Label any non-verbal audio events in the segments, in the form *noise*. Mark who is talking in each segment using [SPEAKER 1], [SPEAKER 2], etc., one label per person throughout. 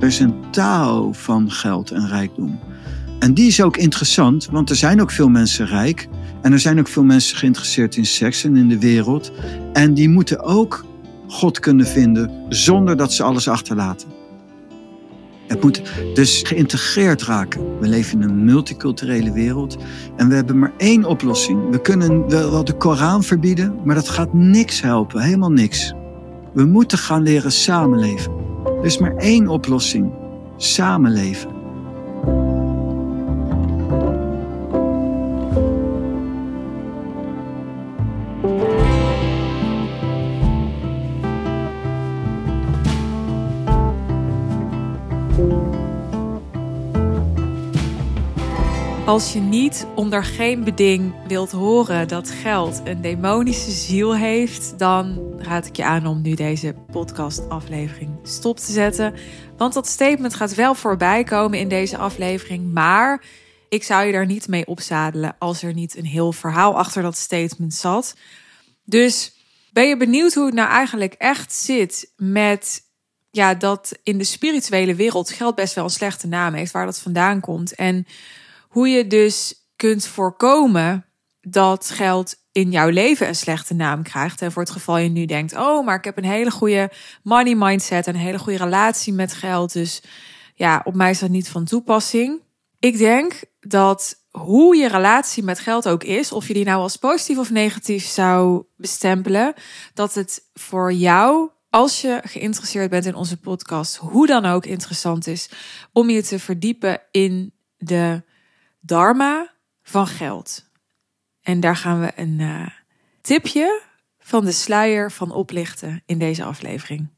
[SPEAKER 1] Er is een taal van geld en rijkdom. En die is ook interessant, want er zijn ook veel mensen rijk. En er zijn ook veel mensen geïnteresseerd in seks en in de wereld. En die moeten ook God kunnen vinden zonder dat ze alles achterlaten. Het moet dus geïntegreerd raken. We leven in een multiculturele wereld en we hebben maar één oplossing. We kunnen wel de Koran verbieden, maar dat gaat niks helpen, helemaal niks. We moeten gaan leren samenleven. Er is maar één oplossing: samenleven.
[SPEAKER 2] Als je niet onder geen beding wilt horen dat geld een demonische ziel heeft, dan raad ik je aan om nu deze podcast-aflevering stop te zetten. Want dat statement gaat wel voorbij komen in deze aflevering, maar ik zou je daar niet mee opzadelen als er niet een heel verhaal achter dat statement zat. Dus ben je benieuwd hoe het nou eigenlijk echt zit met ja, dat in de spirituele wereld geld best wel een slechte naam heeft, waar dat vandaan komt en hoe je dus kunt voorkomen dat geld in jouw leven een slechte naam krijgt. En voor het geval je nu denkt: oh, maar ik heb een hele goede money mindset, een hele goede relatie met geld. Dus ja, op mij is dat niet van toepassing. Ik denk dat hoe je relatie met geld ook is, of je die nou als positief of negatief zou bestempelen, dat het voor jou, als je geïnteresseerd bent in onze podcast, hoe dan ook interessant is om je te verdiepen in de Dharma van geld. En daar gaan we een uh, tipje van de sluier van oplichten in deze aflevering.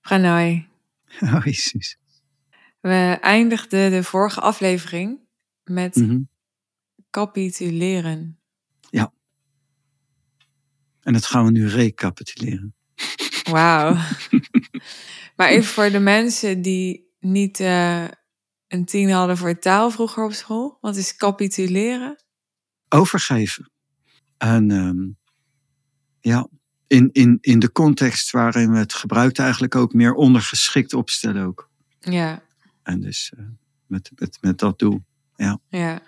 [SPEAKER 2] Pranay. *laughs*
[SPEAKER 1] Oh, Jezus.
[SPEAKER 2] We eindigden de vorige aflevering met
[SPEAKER 1] Mhm.
[SPEAKER 2] capituleren.
[SPEAKER 1] Ja. En dat gaan we nu recapituleren.
[SPEAKER 2] Wauw. *laughs* maar even voor de mensen die niet eh, een tien hadden voor taal vroeger op school. Wat is capituleren?
[SPEAKER 1] Overgeven. En ehm, ja, in, in, in de context waarin we het gebruikt eigenlijk ook meer ondergeschikt opstellen ook.
[SPEAKER 2] Ja,
[SPEAKER 1] En dus eh, met, met, met dat doel. Ja.
[SPEAKER 2] ja.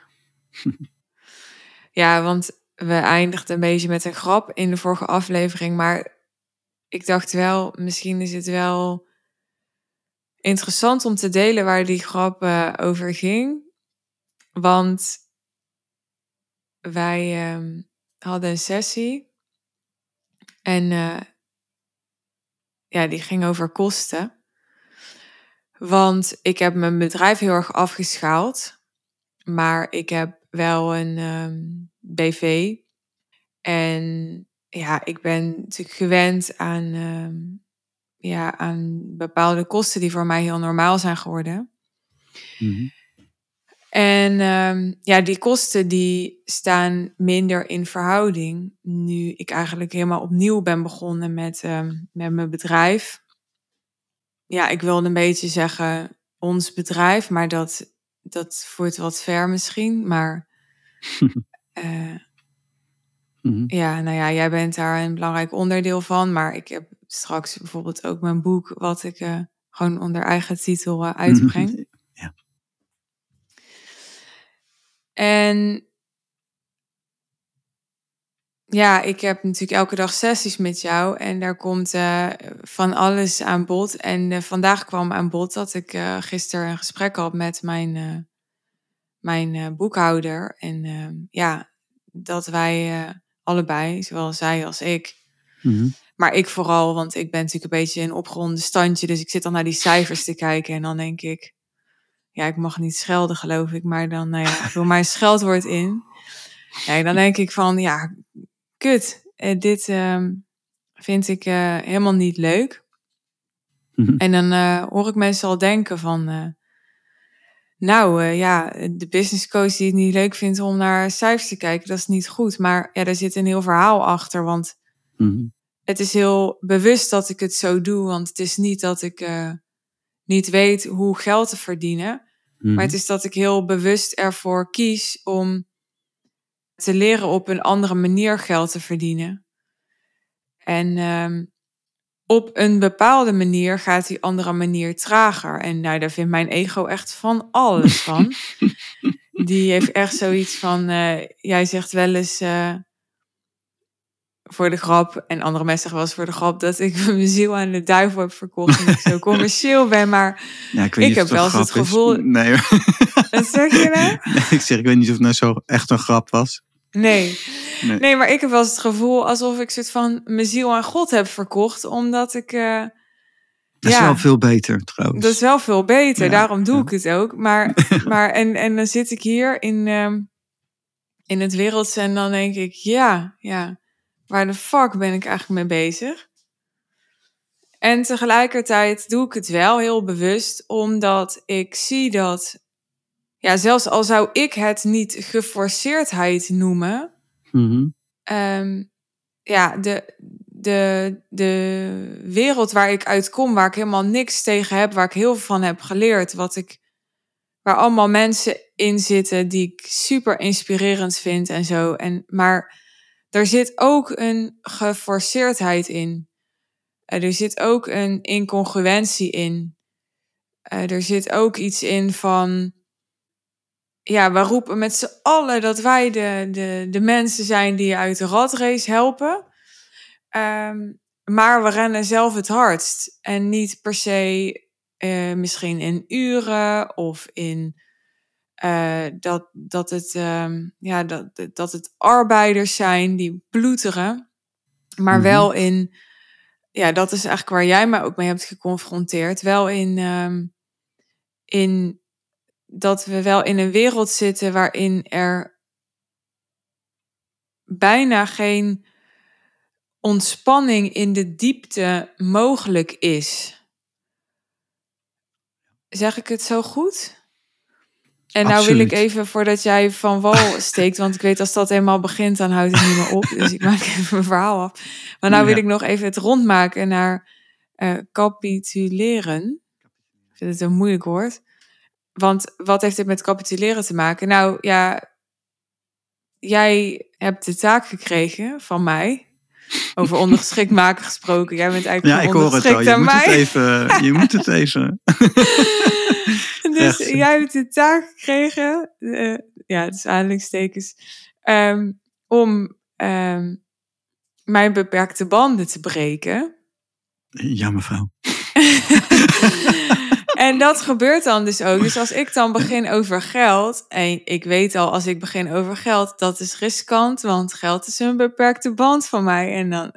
[SPEAKER 2] *laughs* ja, want we eindigden een beetje met een grap in de vorige aflevering. Maar ik dacht wel, misschien is het wel interessant om te delen waar die grap eh, over ging. Want wij ehm, hadden een sessie. En eh, ja, die ging over kosten. Want ik heb mijn bedrijf heel erg afgeschaald. Maar ik heb wel een ehm, BV. En ja, ik ben natuurlijk gewend aan, ehm, ja, aan bepaalde kosten die voor mij heel normaal zijn geworden.
[SPEAKER 1] Mhm.
[SPEAKER 2] En ehm, ja, die kosten die staan minder in verhouding nu ik eigenlijk helemaal opnieuw ben begonnen met, ehm, met mijn bedrijf. Ja, ik wilde een beetje zeggen ons bedrijf, maar dat, dat voert wat ver misschien. Maar *laughs* eh,
[SPEAKER 1] Mhm.
[SPEAKER 2] ja, nou ja, jij bent daar een belangrijk onderdeel van. Maar ik heb straks bijvoorbeeld ook mijn boek, wat ik eh, gewoon onder eigen titel eh, uitbreng. *laughs*
[SPEAKER 1] Ja.
[SPEAKER 2] En ja, ik heb natuurlijk elke dag sessies met jou en daar komt eh, van alles aan bod. En vandaag kwam aan bod dat ik gisteren een gesprek had met mijn, mijn boekhouder. En ehm, ja, dat wij allebei, zowel zij als ik,
[SPEAKER 1] Mhm.
[SPEAKER 2] Maar ik vooral, want ik ben natuurlijk een beetje een opgeronde standje. Dus ik zit dan naar die cijfers te kijken en dan denk ik, ja, ik mag niet schelden geloof ik, maar dan, nou ja, wil mijn scheldwoord in. Ja, dan denk ik van, ja, kut, eh, dit ehm, vind ik eh, helemaal niet leuk.
[SPEAKER 1] Mhm.
[SPEAKER 2] En dan eh, hoor ik mensen al denken van, nou ja, de business coach die het niet leuk vindt om naar cijfers te kijken, dat is niet goed. Maar ja, daar zit een heel verhaal achter, want
[SPEAKER 1] Mhm.
[SPEAKER 2] Het is heel bewust dat ik het zo doe, want het is niet dat ik eh, niet weet hoe geld te verdienen.
[SPEAKER 1] Mhm.
[SPEAKER 2] Maar het is dat ik heel bewust ervoor kies om te leren op een andere manier geld te verdienen. En ehm, op een bepaalde manier gaat die andere manier trager. En nou, daar vindt mijn ego echt van alles van. *laughs* die heeft echt zoiets van, eh, jij zegt wel eens eh, voor de grap, en andere mensen zeggen wel eens voor de grap, dat ik *laughs* mijn ziel aan de duivel heb verkocht en ik zo *laughs* commercieel ben. Maar
[SPEAKER 1] Ja, ik
[SPEAKER 2] heb wel eens
[SPEAKER 1] een
[SPEAKER 2] het
[SPEAKER 1] is.
[SPEAKER 2] gevoel-
[SPEAKER 1] Nee, *laughs*
[SPEAKER 2] wat zeg je nou?
[SPEAKER 1] nee, ik zeg, ik weet niet of het nou zo echt een grap was.
[SPEAKER 2] Nee.
[SPEAKER 1] Nee.
[SPEAKER 2] nee, maar ik heb wel eens het gevoel alsof ik soort van mijn ziel aan God heb verkocht, omdat ik... eh,
[SPEAKER 1] Dat is
[SPEAKER 2] Ja.
[SPEAKER 1] wel veel beter trouwens.
[SPEAKER 2] Dat is wel veel beter,
[SPEAKER 1] Ja,
[SPEAKER 2] daarom doe
[SPEAKER 1] ja.
[SPEAKER 2] ik het ook. Maar, maar en, en dan zit ik hier in, ehm, in het wereldse en dan denk ik, ja, ja, waar de fuck ben ik eigenlijk mee bezig? En tegelijkertijd doe ik het wel heel bewust, omdat ik zie dat, ja, zelfs al zou ik het niet geforceerdheid noemen,
[SPEAKER 1] Mhm.
[SPEAKER 2] Ehm, ja, de, de, de wereld waar ik uit kom, waar ik helemaal niks tegen heb, waar ik heel veel van heb geleerd, wat ik, waar allemaal mensen in zitten die ik super inspirerend vind en zo. En, maar er zit ook een geforceerdheid in. Eh, er zit ook een incongruentie in. Eh, er zit ook iets in van ja, we roepen met z'n allen dat wij de, de, de mensen zijn die je uit de ratrace helpen. Ehm, maar we rennen zelf het hardst. En niet per se eh, misschien in uren of in eh, dat, dat, het, ehm, ja, dat, dat het arbeiders zijn die ploeteren. Maar
[SPEAKER 1] Mhm.
[SPEAKER 2] wel in, ja, dat is eigenlijk waar jij mij ook mee hebt geconfronteerd. Wel in, ehm, in dat we wel in een wereld zitten waarin er bijna geen ontspanning in de diepte mogelijk is. Zeg ik het zo goed? En nou wil ik even, voordat jij van wal *laughs* steekt, want ik weet als dat eenmaal begint, dan houdt het niet meer op. Dus ik maak even mijn verhaal af. Maar nou wil ik nog even het rondmaken naar eh, capituleren. Ik vind het een moeilijk woord. Want wat heeft dit met capituleren te maken? Nou ja, jij hebt de taak gekregen van mij. Over *laughs* ondergeschikt maken gesproken. Jij bent eigenlijk
[SPEAKER 1] Ja, ik hoor het al. Je moet het even. Je moet het even. *laughs*
[SPEAKER 2] dus
[SPEAKER 1] Echt.
[SPEAKER 2] jij hebt de taak gekregen, eh, ja, dus aanhalingstekens, ehm, om ehm, mijn beperkte banden te breken.
[SPEAKER 1] Ja, mevrouw. *laughs*
[SPEAKER 2] en dat gebeurt dan dus ook. Dus als ik dan begin over geld, en ik weet al als ik begin over geld, dat is riskant, want geld is een beperkte band van mij. En dan,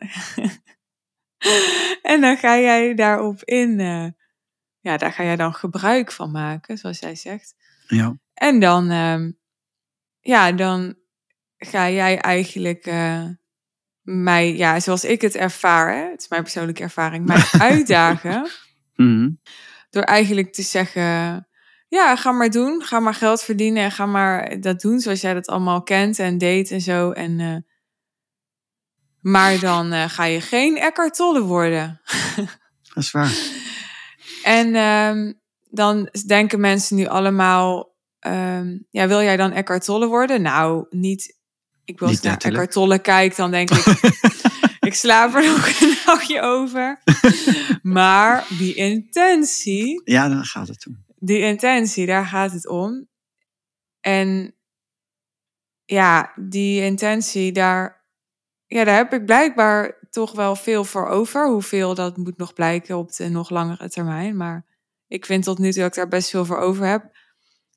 [SPEAKER 2] *laughs* en dan ga jij daarop in, eh, ja, daar ga jij dan gebruik van maken, zoals jij zegt.
[SPEAKER 1] Ja.
[SPEAKER 2] En dan, ehm, ja, dan ga jij eigenlijk eh, mij, ja, zoals ik het ervaar, hè, het is mijn persoonlijke ervaring, mij *laughs* uitdagen
[SPEAKER 1] Mhm.
[SPEAKER 2] door eigenlijk te zeggen, ja, ga maar doen, ga maar geld verdienen en ga maar dat doen zoals jij dat allemaal kent en deed en zo. En, eh, maar dan eh, ga je geen Eckhart Tolle worden.
[SPEAKER 1] Dat is waar. *laughs*
[SPEAKER 2] En ehm, dan denken mensen nu allemaal, ehm, ja, wil jij dan Eckhart Tolle worden? Nou, niet. Ik wil naar. Eckhart Tolle kijk, dan denk ik, *laughs* ik slaap er nog een *laughs* nachtje over. maar die intentie,
[SPEAKER 1] Ja, daar gaat het om.
[SPEAKER 2] die intentie, daar gaat het om. En ja, die intentie, daar, ja, daar heb ik blijkbaar toch wel veel voor over. Hoeveel, dat moet nog blijken op de nog langere termijn. Maar ik vind tot nu toe dat ik daar best veel voor over heb.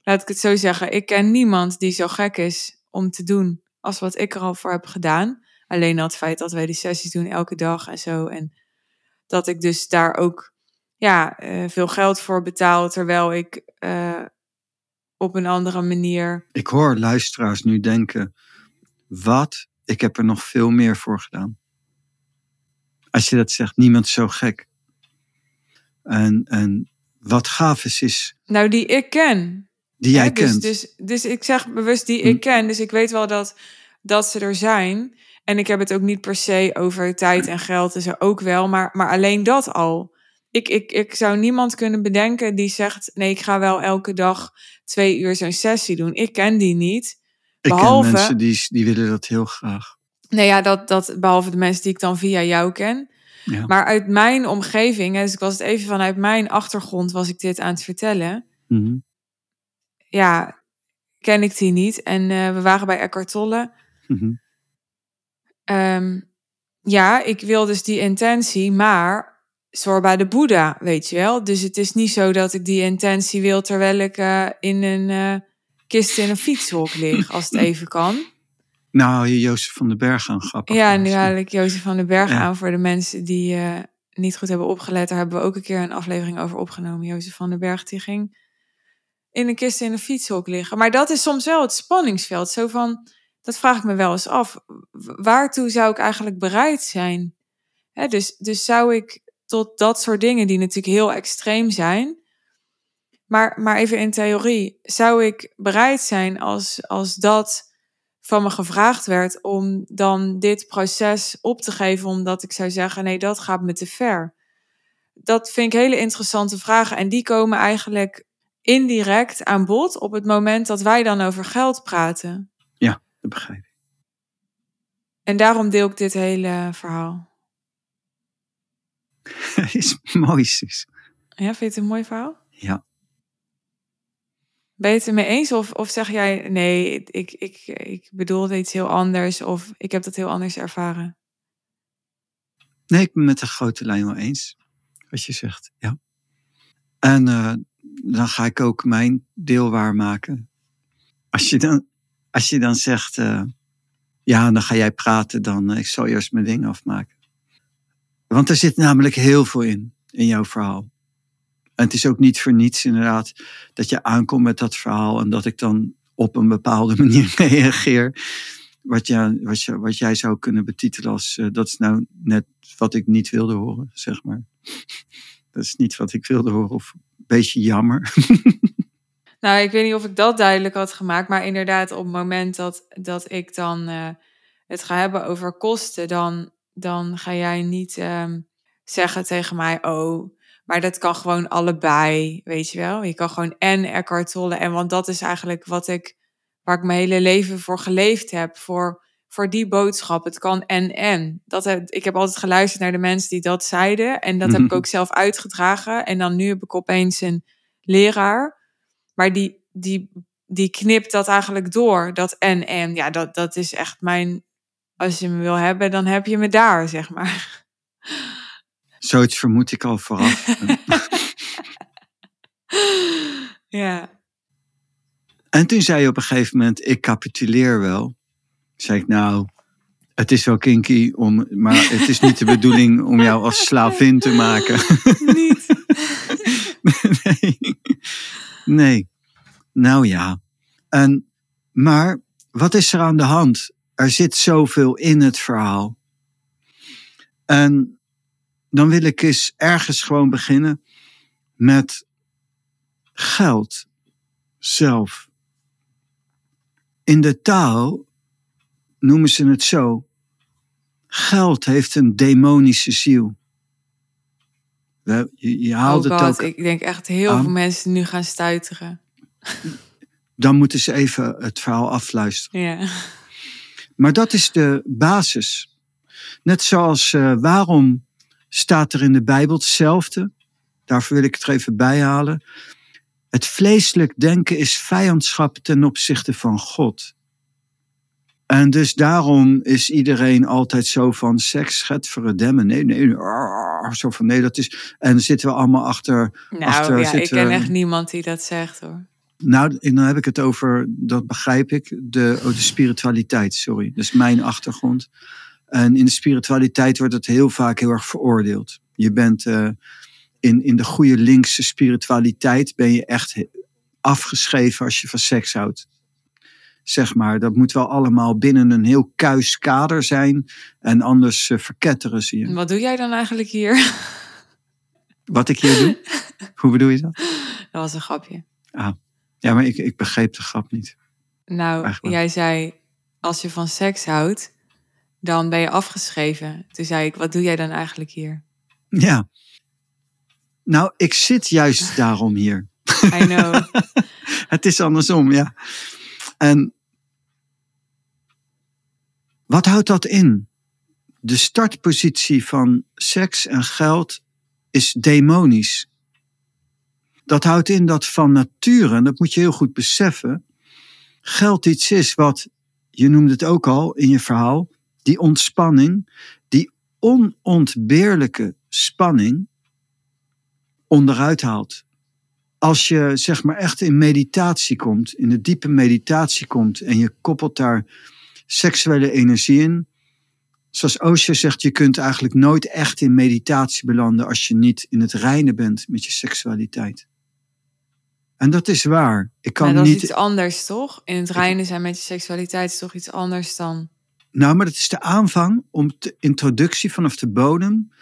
[SPEAKER 2] Laat ik het zo zeggen, ik ken niemand die zo gek is om te doen als wat ik er al voor heb gedaan. Alleen al het feit dat wij die sessies doen elke dag en zo. En dat ik dus daar ook ja, eh, veel geld voor betaal, terwijl ik eh, op een andere manier.
[SPEAKER 1] Ik hoor luisteraars nu denken: wat? Ik heb er nog veel meer voor gedaan. Als je dat zegt, niemand zo gek. En, en wat gaaf is, is
[SPEAKER 2] Nou, die ik ken.
[SPEAKER 1] die jij
[SPEAKER 2] Hè, dus,
[SPEAKER 1] kent.
[SPEAKER 2] Dus, dus ik zeg bewust die
[SPEAKER 1] Hm.
[SPEAKER 2] ik ken. Dus ik weet wel dat, dat ze er zijn. En ik heb het ook niet per se over tijd en geld en zo ook wel. Maar, maar alleen dat al. Ik, ik, ik zou niemand kunnen bedenken die zegt... nee, ik ga wel elke dag twee uur zo'n sessie doen. Ik ken die niet.
[SPEAKER 1] ik
[SPEAKER 2] behalve-
[SPEAKER 1] ken mensen die, die willen dat heel graag.
[SPEAKER 2] Nee, ja, dat, dat behalve de mensen die ik dan via jou ken.
[SPEAKER 1] Ja.
[SPEAKER 2] Maar uit mijn omgeving, dus ik was het even vanuit mijn achtergrond, was ik dit aan het vertellen.
[SPEAKER 1] Mhm.
[SPEAKER 2] Ja, ken ik die niet. En eh, we waren bij Eckhart Tolle.
[SPEAKER 1] Mhm.
[SPEAKER 2] Ehm, ja, ik wil dus die intentie, maar zorg bij de Boeddha, weet je wel. Dus het is niet zo dat ik die intentie wil terwijl ik eh, in een eh, kist in een fietshok lig, als het *laughs* even kan.
[SPEAKER 1] Nou, je Jozef van den Berg aan grappig.
[SPEAKER 2] Ja, nu haal ik Jozef van den Berg
[SPEAKER 1] Ja.
[SPEAKER 2] aan voor de mensen die eh, niet goed hebben opgelet. Daar hebben we ook een keer een aflevering over opgenomen. Jozef van den Berg, die ging in een kist in een fietshok liggen. Maar dat is soms wel het spanningsveld. Zo van, dat vraag ik me wel eens af. Waartoe zou ik eigenlijk bereid zijn? Hè, dus, dus zou ik tot dat soort dingen, die natuurlijk heel extreem zijn. Maar, maar even in theorie, zou ik bereid zijn als, als dat van me gevraagd werd om dan dit proces op te geven, omdat ik zou zeggen: nee, dat gaat me te ver. Dat vind ik hele interessante vragen. En die komen eigenlijk indirect aan bod op het moment dat wij dan over geld praten.
[SPEAKER 1] Dat begrijp ik.
[SPEAKER 2] En daarom deel ik dit hele verhaal. *laughs*
[SPEAKER 1] is mooi, Suus.
[SPEAKER 2] Ja, vind je het een mooi verhaal?
[SPEAKER 1] Ja.
[SPEAKER 2] Ben je het ermee eens? Of, of zeg jij, nee, ik, ik, ik bedoelde iets heel anders. Of ik heb dat heel anders ervaren.
[SPEAKER 1] Nee, ik ben met de grote lijn wel eens. Wat je zegt, ja. En eh, dan ga ik ook mijn deel waarmaken. Als je dan, als je dan zegt, eh, ja, dan ga jij praten, dan eh, ik zal eerst mijn ding afmaken. Want er zit namelijk heel veel in, in jouw verhaal. En het is ook niet voor niets inderdaad dat je aankomt met dat verhaal en dat ik dan op een bepaalde *laughs* manier reageer. Wat, jij, wat, zou kunnen betitelen als, eh, dat is nou net wat ik niet wilde horen, zeg maar. *laughs* Dat is niet wat ik wilde horen, of een beetje jammer. *laughs*
[SPEAKER 2] Nou, ik weet niet of ik dat duidelijk had gemaakt. Maar inderdaad, op het moment dat, dat ik dan eh, het ga hebben over kosten, dan, dan ga jij niet ehm, zeggen tegen mij: Oh, maar dat kan gewoon allebei. Weet je wel? Je kan gewoon en Eckhart Tolle. En want dat is eigenlijk wat ik, waar ik mijn hele leven voor geleefd heb. Voor, voor die boodschap. Het kan en en. Dat heb, ik heb altijd geluisterd naar de mensen die dat zeiden. En dat heb ik ook zelf uitgedragen. En dan nu heb ik opeens een leraar. Maar die, die, die knipt dat eigenlijk door. Dat en en. Ja, dat, dat is echt mijn. Als je me wil hebben, dan heb je me daar, zeg maar.
[SPEAKER 1] Zoiets vermoed ik al vooraf. *laughs*
[SPEAKER 2] ja.
[SPEAKER 1] en toen zei je op een gegeven moment, ik capituleer wel. Zei ik, nou, het is wel kinky, om, maar het is niet de *laughs* bedoeling om jou als slavin te maken. *laughs*
[SPEAKER 2] Niet.
[SPEAKER 1] nee. nee. Nou ja. En, maar wat is er aan de hand? Er zit zoveel in het verhaal. En dan wil ik eens ergens gewoon beginnen met geld zelf. In de taal noemen ze het zo. Geld heeft een demonische ziel. Je, je haalt
[SPEAKER 2] Oh
[SPEAKER 1] het
[SPEAKER 2] God,
[SPEAKER 1] ook
[SPEAKER 2] ik denk echt heel
[SPEAKER 1] aan.
[SPEAKER 2] veel mensen nu gaan stuiteren. *laughs*
[SPEAKER 1] dan moeten ze even het verhaal afluisteren.
[SPEAKER 2] Ja.
[SPEAKER 1] Maar dat is de basis. Net zoals eh, waarom staat er in de Bijbel hetzelfde? Daarvoor wil ik het er even bij halen. Het vleeselijk denken is vijandschap ten opzichte van God. En dus daarom is iedereen altijd zo van seks, schet, verdemmen. Nee, nee, nee, ah, zo van nee, dat is. En zitten we allemaal achter
[SPEAKER 2] Nou
[SPEAKER 1] Achter
[SPEAKER 2] ja, ik ken echt niemand die dat zegt hoor.
[SPEAKER 1] Nou, dan heb ik het over, dat begrijp ik, de, oh, de spiritualiteit, sorry. Dat is mijn achtergrond. En in de spiritualiteit wordt het heel vaak heel erg veroordeeld. Je bent eh, in, in de goede linkse spiritualiteit ben je echt afgeschreven als je van seks houdt. Zeg maar, dat moet wel allemaal binnen een heel kuis kader zijn. En anders eh, verketteren ze je.
[SPEAKER 2] Wat doe jij dan eigenlijk hier? *laughs*
[SPEAKER 1] Wat ik hier doe? Hoe bedoel je dat?
[SPEAKER 2] Dat was een grapje.
[SPEAKER 1] Ja, maar ik, ik begreep de grap niet.
[SPEAKER 2] Nou,
[SPEAKER 1] Eigenlijk.
[SPEAKER 2] jij zei, als je van seks houdt, dan ben je afgeschreven. Toen zei ik, wat doe jij dan eigenlijk hier?
[SPEAKER 1] Ja. Nou, ik zit juist *laughs* daarom hier.
[SPEAKER 2] I know. *laughs*
[SPEAKER 1] Het is andersom, ja. En wat houdt dat in? de startpositie van seks en geld is demonisch. Dat houdt in dat van nature, en dat moet je heel goed beseffen, geld iets is wat, je noemde het ook al in je verhaal, die ontspanning, die onontbeerlijke spanning onderuit haalt. Als je zeg maar echt in meditatie komt, in de diepe meditatie komt en je koppelt daar seksuele energie in, zoals Osho zegt, je kunt eigenlijk nooit echt in meditatie belanden als je niet in het reine bent met je seksualiteit. En dat is waar. Ik kan
[SPEAKER 2] maar dat
[SPEAKER 1] niet.
[SPEAKER 2] is iets anders, toch? In het reine zijn met je seksualiteit is toch iets anders dan...
[SPEAKER 1] Nou, maar dat is de aanvang om de introductie vanaf de bodem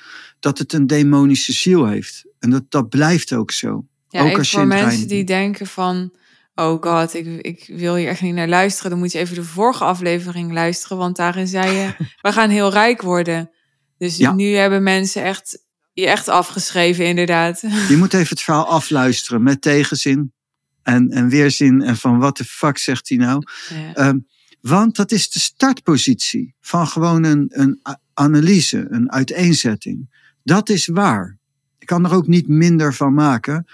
[SPEAKER 1] dat het een demonische ziel heeft. En dat, dat blijft ook zo.
[SPEAKER 2] Ja,
[SPEAKER 1] ook als je
[SPEAKER 2] voor mensen die denken van... Oh god, ik, ik wil hier echt niet naar luisteren. Dan moet je even de vorige aflevering luisteren. Want daarin zei je, *laughs* we gaan heel rijk worden. Dus
[SPEAKER 1] Ja.
[SPEAKER 2] nu hebben mensen echt, je echt afgeschreven inderdaad. *laughs*
[SPEAKER 1] Je moet even het verhaal afluisteren met tegenzin en, en weerzin. En van wat de fuck zegt hij nou?
[SPEAKER 2] Ja.
[SPEAKER 1] Ehm, want dat is de startpositie van gewoon een, een analyse, een uiteenzetting. Dat is waar. Ik kan er ook niet minder van maken.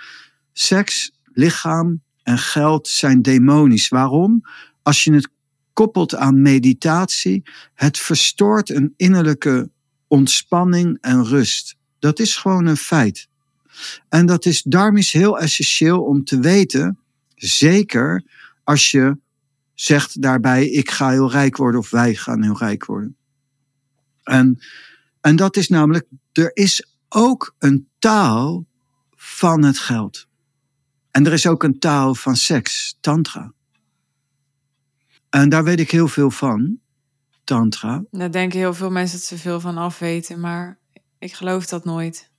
[SPEAKER 1] Seks, lichaam en geld zijn demonisch. Waarom? Als je het koppelt aan meditatie, het verstoort een innerlijke ontspanning en rust. Dat is gewoon een feit. En dat is daarom is heel essentieel om te weten, zeker als je zegt daarbij, ik ga heel rijk worden of wij gaan heel rijk worden. En, en dat is namelijk, er is ook een taal van het geld. En er is ook een taal van seks, tantra. En daar weet ik heel veel van, tantra.
[SPEAKER 2] Daar denken heel veel mensen dat ze veel van afweten. Maar ik geloof dat nooit.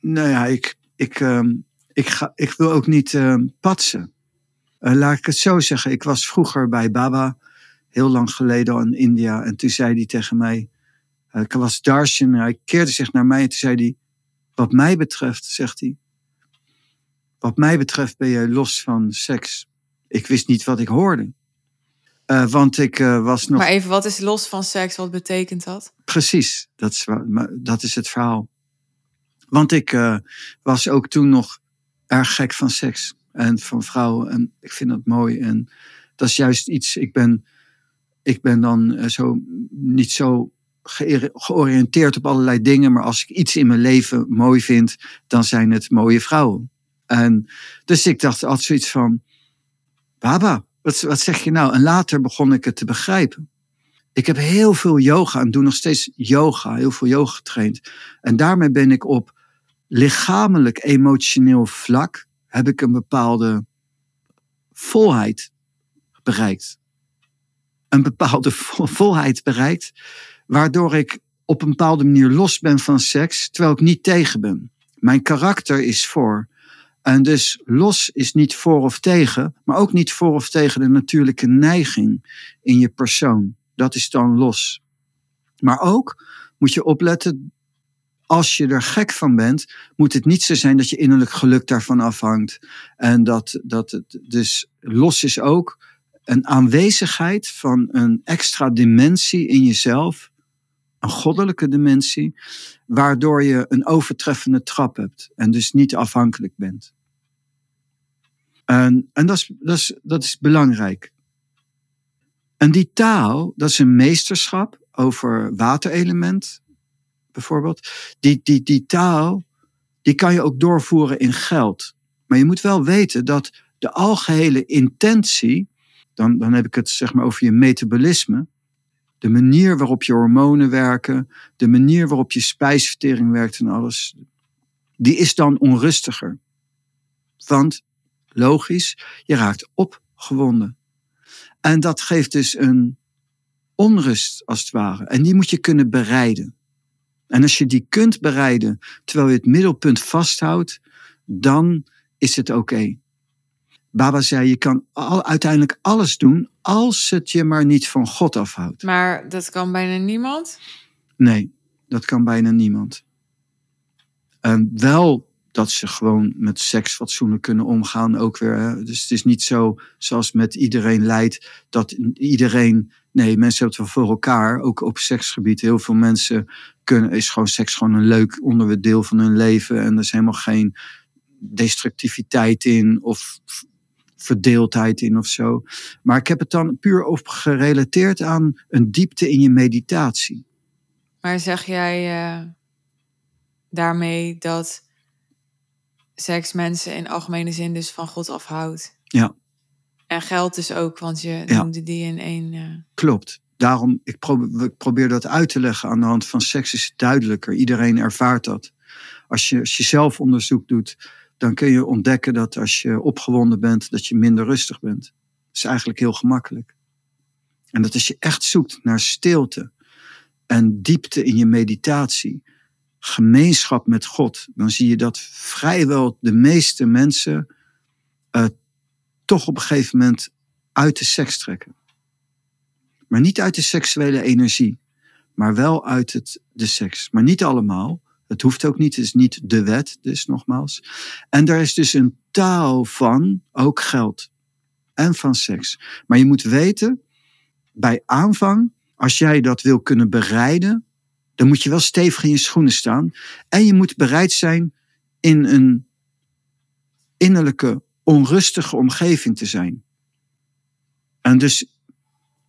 [SPEAKER 1] Nou ja, ik, ik, ehm, ik, ga, ik wil ook niet ehm, patsen. Eh, laat ik het zo zeggen. Ik was vroeger bij Baba, heel lang geleden al in India. En toen zei hij tegen mij, eh, ik was Darshan, hij keerde zich naar mij en toen zei hij, wat mij betreft, zegt hij, wat mij betreft ben je los van seks. Ik wist niet wat ik hoorde. Eh, want ik was nog...
[SPEAKER 2] Maar even, wat is los van seks? Wat betekent dat?
[SPEAKER 1] Precies, dat is, dat is het verhaal. Want ik was ook toen nog erg gek van seks en van vrouwen. En ik vind dat mooi. En dat is juist iets, ik ben, ik ben dan eh, zo, niet zo georiënteerd op allerlei dingen. Maar als ik iets in mijn leven mooi vind, dan zijn het mooie vrouwen. En dus ik dacht altijd zoiets van, Baba, wat, wat zeg je nou? En later begon ik het te begrijpen. Ik heb heel veel yoga en doe nog steeds yoga, heel veel yoga getraind. En daarmee ben ik op lichamelijk, emotioneel vlak, heb ik een bepaalde volheid bereikt. Een bepaalde vo- volheid bereikt, waardoor ik op een bepaalde manier los ben van seks, terwijl ik niet tegen ben. Mijn karakter is voor. En dus los is niet voor of tegen, maar ook niet voor of tegen de natuurlijke neiging in je persoon. Dat is dan los. Maar ook moet je opletten, als je er gek van bent, moet het niet zo zijn dat je innerlijk geluk daarvan afhangt. En dat, dat het dus los is ook een aanwezigheid van een extra dimensie in jezelf, een goddelijke dimensie, waardoor je een overtreffende trap hebt en dus niet afhankelijk bent. En, en dat, is, dat, is, dat is belangrijk. En die taal, dat is een meesterschap over waterelement, bijvoorbeeld. Die, die, die taal, die kan je ook doorvoeren in geld. Maar je moet wel weten dat de algehele intentie, dan, dan heb ik het zeg maar over je metabolisme, de manier waarop je hormonen werken, de manier waarop je spijsvertering werkt en alles, die is dan onrustiger. Want, logisch, je raakt opgewonden. En dat geeft dus een onrust, als het ware. En die moet je kunnen bereiden. En als je die kunt bereiden, terwijl je het middelpunt vasthoudt, dan is het oké. Baba zei, je kan al, uiteindelijk alles doen, als het je maar niet van God afhoudt.
[SPEAKER 2] Maar dat kan bijna niemand.
[SPEAKER 1] Nee, dat kan bijna niemand. En wel dat ze gewoon met seks fatsoenlijk kunnen omgaan ook weer. Hè? Dus het is niet zo zoals met iedereen leidt dat iedereen. Nee, mensen hebben het wel voor elkaar, ook op seksgebied. Heel veel mensen kunnen, is gewoon seks gewoon een leuk onderdeel van hun leven. En er is helemaal geen destructiviteit in of verdeeldheid in of zo. Maar ik heb het dan puur op gerelateerd aan een diepte in je meditatie.
[SPEAKER 2] Maar zeg jij uh, daarmee dat seks mensen in algemene zin dus van God afhoudt?
[SPEAKER 1] Ja.
[SPEAKER 2] En geld dus ook, want je ja. noemde die in één. Uh...
[SPEAKER 1] Klopt. Daarom, ik probeer, ik probeer dat uit te leggen aan de hand van seks is het duidelijker. Iedereen ervaart dat. Als je, als je zelf onderzoek doet, dan kun je ontdekken dat als je opgewonden bent, dat je minder rustig bent. Dat is eigenlijk heel gemakkelijk. En dat als je echt zoekt naar stilte en diepte in je meditatie, gemeenschap met God, dan zie je dat vrijwel de meeste mensen uh, toch op een gegeven moment uit de seks trekken. Maar niet uit de seksuele energie, maar wel uit het, de seks. Maar niet allemaal. Het hoeft ook niet, het is niet de wet, dus nogmaals. En daar is dus een taal van, ook geld. En van seks. Maar je moet weten, bij aanvang, als jij dat wil kunnen bereiden, dan moet je wel stevig in je schoenen staan. En je moet bereid zijn in een innerlijke, onrustige omgeving te zijn. En dus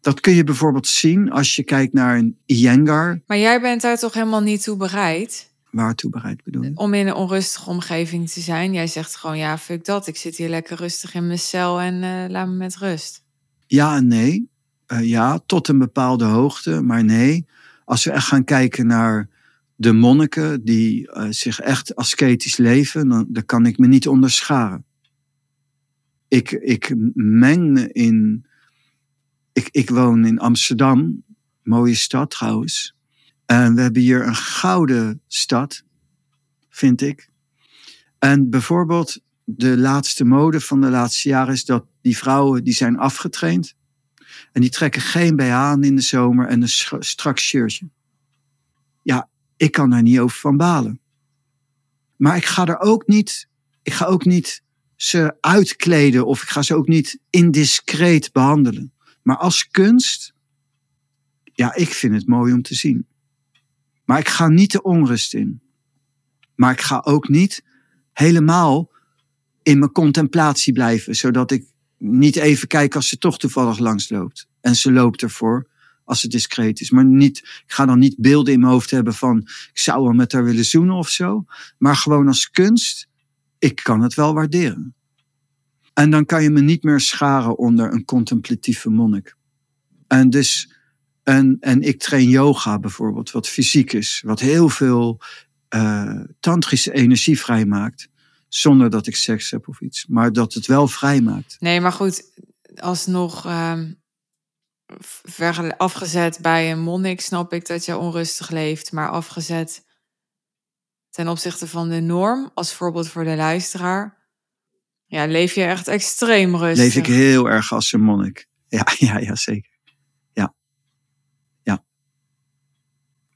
[SPEAKER 1] dat kun je bijvoorbeeld zien als je kijkt naar een Iyengar.
[SPEAKER 2] Maar jij bent daar toch helemaal niet toe bereid?
[SPEAKER 1] Waartoe bereid bedoel je?
[SPEAKER 2] Om in een onrustige omgeving te zijn. Jij zegt gewoon, ja, fuck dat. Ik zit hier lekker rustig in mijn cel en uh, laat me met rust.
[SPEAKER 1] Ja en nee. Uh, ja, tot een bepaalde hoogte. Maar nee, als we echt gaan kijken naar de monniken die uh, zich echt ascetisch leven, dan, kan ik me niet onderscharen. Ik, ik meng me in. Ik, ik woon in Amsterdam, mooie stad trouwens. En we hebben hier een gouden stad, vind ik. En bijvoorbeeld de laatste mode van de laatste jaren is dat die vrouwen die zijn afgetraind. En die trekken geen BH aan in de zomer en een strak shirtje. Ja, ik kan daar niet over van balen. Maar ik ga er ook niet, ik ga ook niet ze uitkleden of ik ga ze ook niet indiscreet behandelen. Maar als kunst, ja, ik vind het mooi om te zien. Maar ik ga niet de onrust in. Maar ik ga ook niet helemaal in mijn contemplatie blijven, zodat ik niet even kijk als ze toch toevallig langs loopt. En ze loopt ervoor als het discreet is. Maar niet, ik ga dan niet beelden in mijn hoofd hebben van ik zou wel met haar willen zoenen of zo. Maar gewoon als kunst, ik kan het wel waarderen. En dan kan je me niet meer scharen onder een contemplatieve monnik. En dus en, en ik train yoga bijvoorbeeld, wat fysiek is, wat heel veel uh, tantrische energie vrijmaakt. Zonder dat ik seks heb of iets, maar dat het wel vrijmaakt.
[SPEAKER 2] Nee, maar goed, alsnog uh, afgezet bij een monnik snap ik dat je onrustig leeft, maar afgezet ten opzichte van de norm, als voorbeeld voor de luisteraar, ja, leef je echt extreem rustig.
[SPEAKER 1] Leef ik heel erg als een monnik. Ja, *laughs* ja, ja, zeker.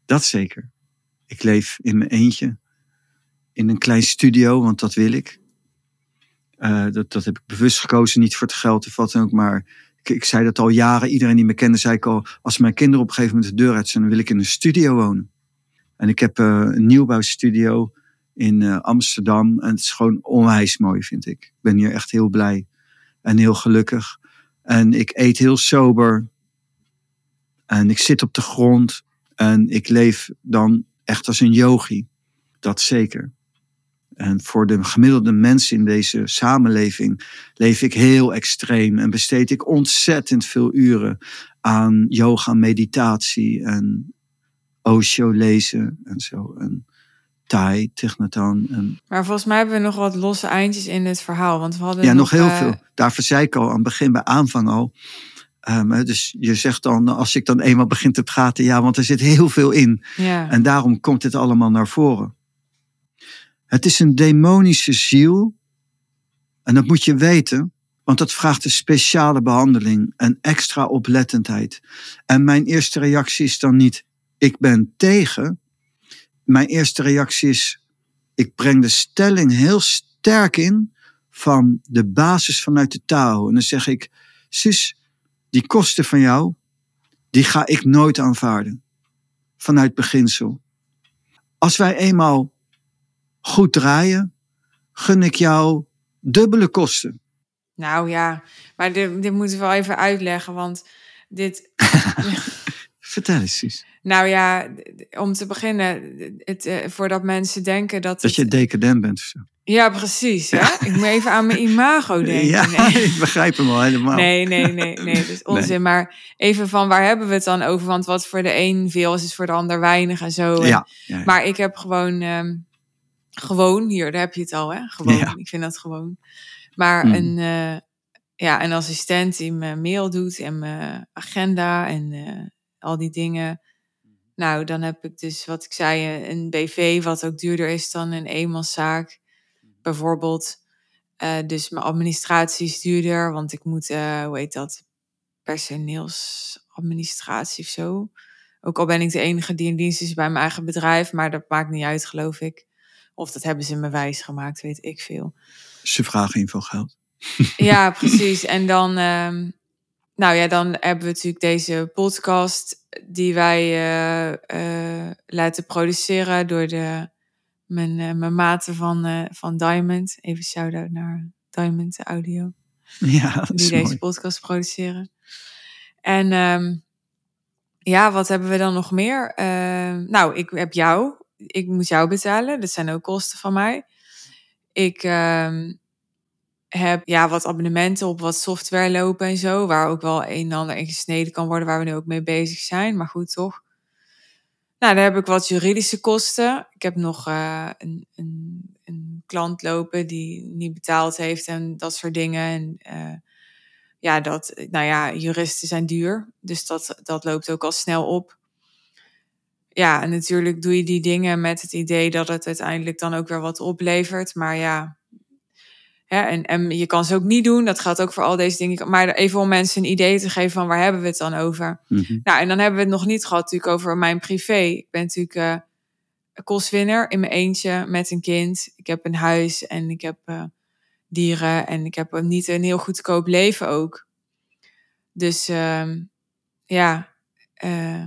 [SPEAKER 1] Dat zeker. Ik leef in mijn eentje. In een klein studio, want dat wil ik. Uh, dat, dat heb ik bewust gekozen, niet voor het geld of wat dan ook. Maar ik, ik, zei dat al jaren. Iedereen die me kende, zei ik al. Als mijn kinderen op een gegeven moment de deur uit zijn, dan wil ik in een studio wonen. En ik heb uh, een nieuwbouwstudio in uh, Amsterdam. En het is gewoon onwijs mooi, vind ik. Ik ben hier echt heel blij en heel gelukkig. En ik eet heel sober. En ik zit op de grond. En ik leef dan echt als een yogi. Dat zeker. En voor de gemiddelde mensen in deze samenleving leef ik heel extreem en besteed ik ontzettend veel uren aan yoga, meditatie en Osho lezen en zo. En Thai, Tignatan. En...
[SPEAKER 2] Maar volgens mij hebben we nog wat losse eindjes in het verhaal. Want we hadden
[SPEAKER 1] ja, nog, heel uh... veel. Daarvoor zei ik al aan het begin, bij aanvang al. Um, dus je zegt dan, als ik dan eenmaal begin te praten, ja, want er zit heel veel in.
[SPEAKER 2] Ja.
[SPEAKER 1] En daarom komt dit allemaal naar voren. Het is een demonische ziel. En dat moet je weten, want dat vraagt een speciale behandeling en extra oplettendheid. En mijn eerste reactie is dan niet, ik ben tegen. Mijn eerste reactie is, ik breng de stelling heel sterk in van de basis vanuit de taal. En dan zeg ik, zus, die kosten van jou, die ga ik nooit aanvaarden. Vanuit beginsel. Als wij eenmaal goed draaien, gun ik jou dubbele kosten.
[SPEAKER 2] Nou ja, maar dit, dit moeten we wel even uitleggen, want dit... *laughs*
[SPEAKER 1] Vertel eens, Cies.
[SPEAKER 2] Nou ja, om te beginnen, het, eh, voordat mensen denken dat.
[SPEAKER 1] Dat je decadent bent of zo.
[SPEAKER 2] Ja, precies. Ja. Ik moet even aan mijn imago *laughs* denken.
[SPEAKER 1] Ja,
[SPEAKER 2] nee.
[SPEAKER 1] ik begrijp hem al helemaal.
[SPEAKER 2] Nee, nee, nee, nee. Dat is onzin. Maar even van waar hebben we het dan over? Want wat voor de een veel is, is voor de ander weinig en zo. En-
[SPEAKER 1] Ja, ja, ja.
[SPEAKER 2] Maar ik heb gewoon, ehm, gewoon, hier, daar heb je het al, hè? Gewoon.
[SPEAKER 1] Ja.
[SPEAKER 2] Ik vind dat gewoon. Maar
[SPEAKER 1] Hmm.
[SPEAKER 2] een, eh, ja, een assistent die mijn mail doet en mijn agenda en eh, al die dingen. Nou, dan heb ik dus, wat ik zei, een BV, wat ook duurder is dan een eenmanszaak. Bijvoorbeeld. Eh, dus mijn administratie is duurder, want ik moet, hoe heet dat, personeelsadministratie of zo. Ook al ben ik de enige die in dienst is bij mijn eigen bedrijf, maar dat maakt niet uit, geloof ik. Of dat hebben ze me wijs gemaakt, weet ik veel.
[SPEAKER 1] Ze vragen in veel geld. *laughs*
[SPEAKER 2] Ja, *laughs* precies. En dan, ehm, nou ja, dan hebben we natuurlijk deze podcast die wij eh, eh, laten produceren door de, mijn, eh, mijn maten van, van Diamond. Even shout-out naar Diamond Audio *laughs*
[SPEAKER 1] Ja,
[SPEAKER 2] die deze
[SPEAKER 1] mooi.
[SPEAKER 2] podcast produceren. En ehm, ja, wat hebben we dan nog meer? Ehm, nou, ik heb jou. Ik moet jou betalen. Dat zijn ook kosten van mij. Ik ehm, heb ja, wat abonnementen op wat software lopen en zo. Waar ook wel een en ander in gesneden kan worden. Waar we nu ook mee bezig zijn. Maar goed, toch? Nou, dan heb ik wat juridische kosten. Ik heb nog eh, een, een, een klant lopen die niet betaald heeft en dat soort dingen. En eh, ja, dat, nou ja, juristen zijn duur. Dus dat, dat loopt ook al snel op. Ja, en natuurlijk doe je die dingen met het idee dat het uiteindelijk dan ook weer wat oplevert. Maar ja, en, en je kan ze ook niet doen. Dat geldt ook voor al deze dingen. Maar even om mensen een idee te geven van waar hebben we het dan over.
[SPEAKER 1] Mhm.
[SPEAKER 2] Nou, en dan hebben we het nog niet gehad natuurlijk over mijn privé. Ik ben natuurlijk eh kostwinner in mijn eentje met een kind. Ik heb een huis en ik heb eh, dieren en ik heb niet een heel goedkoop leven ook. Dus ehm, ja, eh,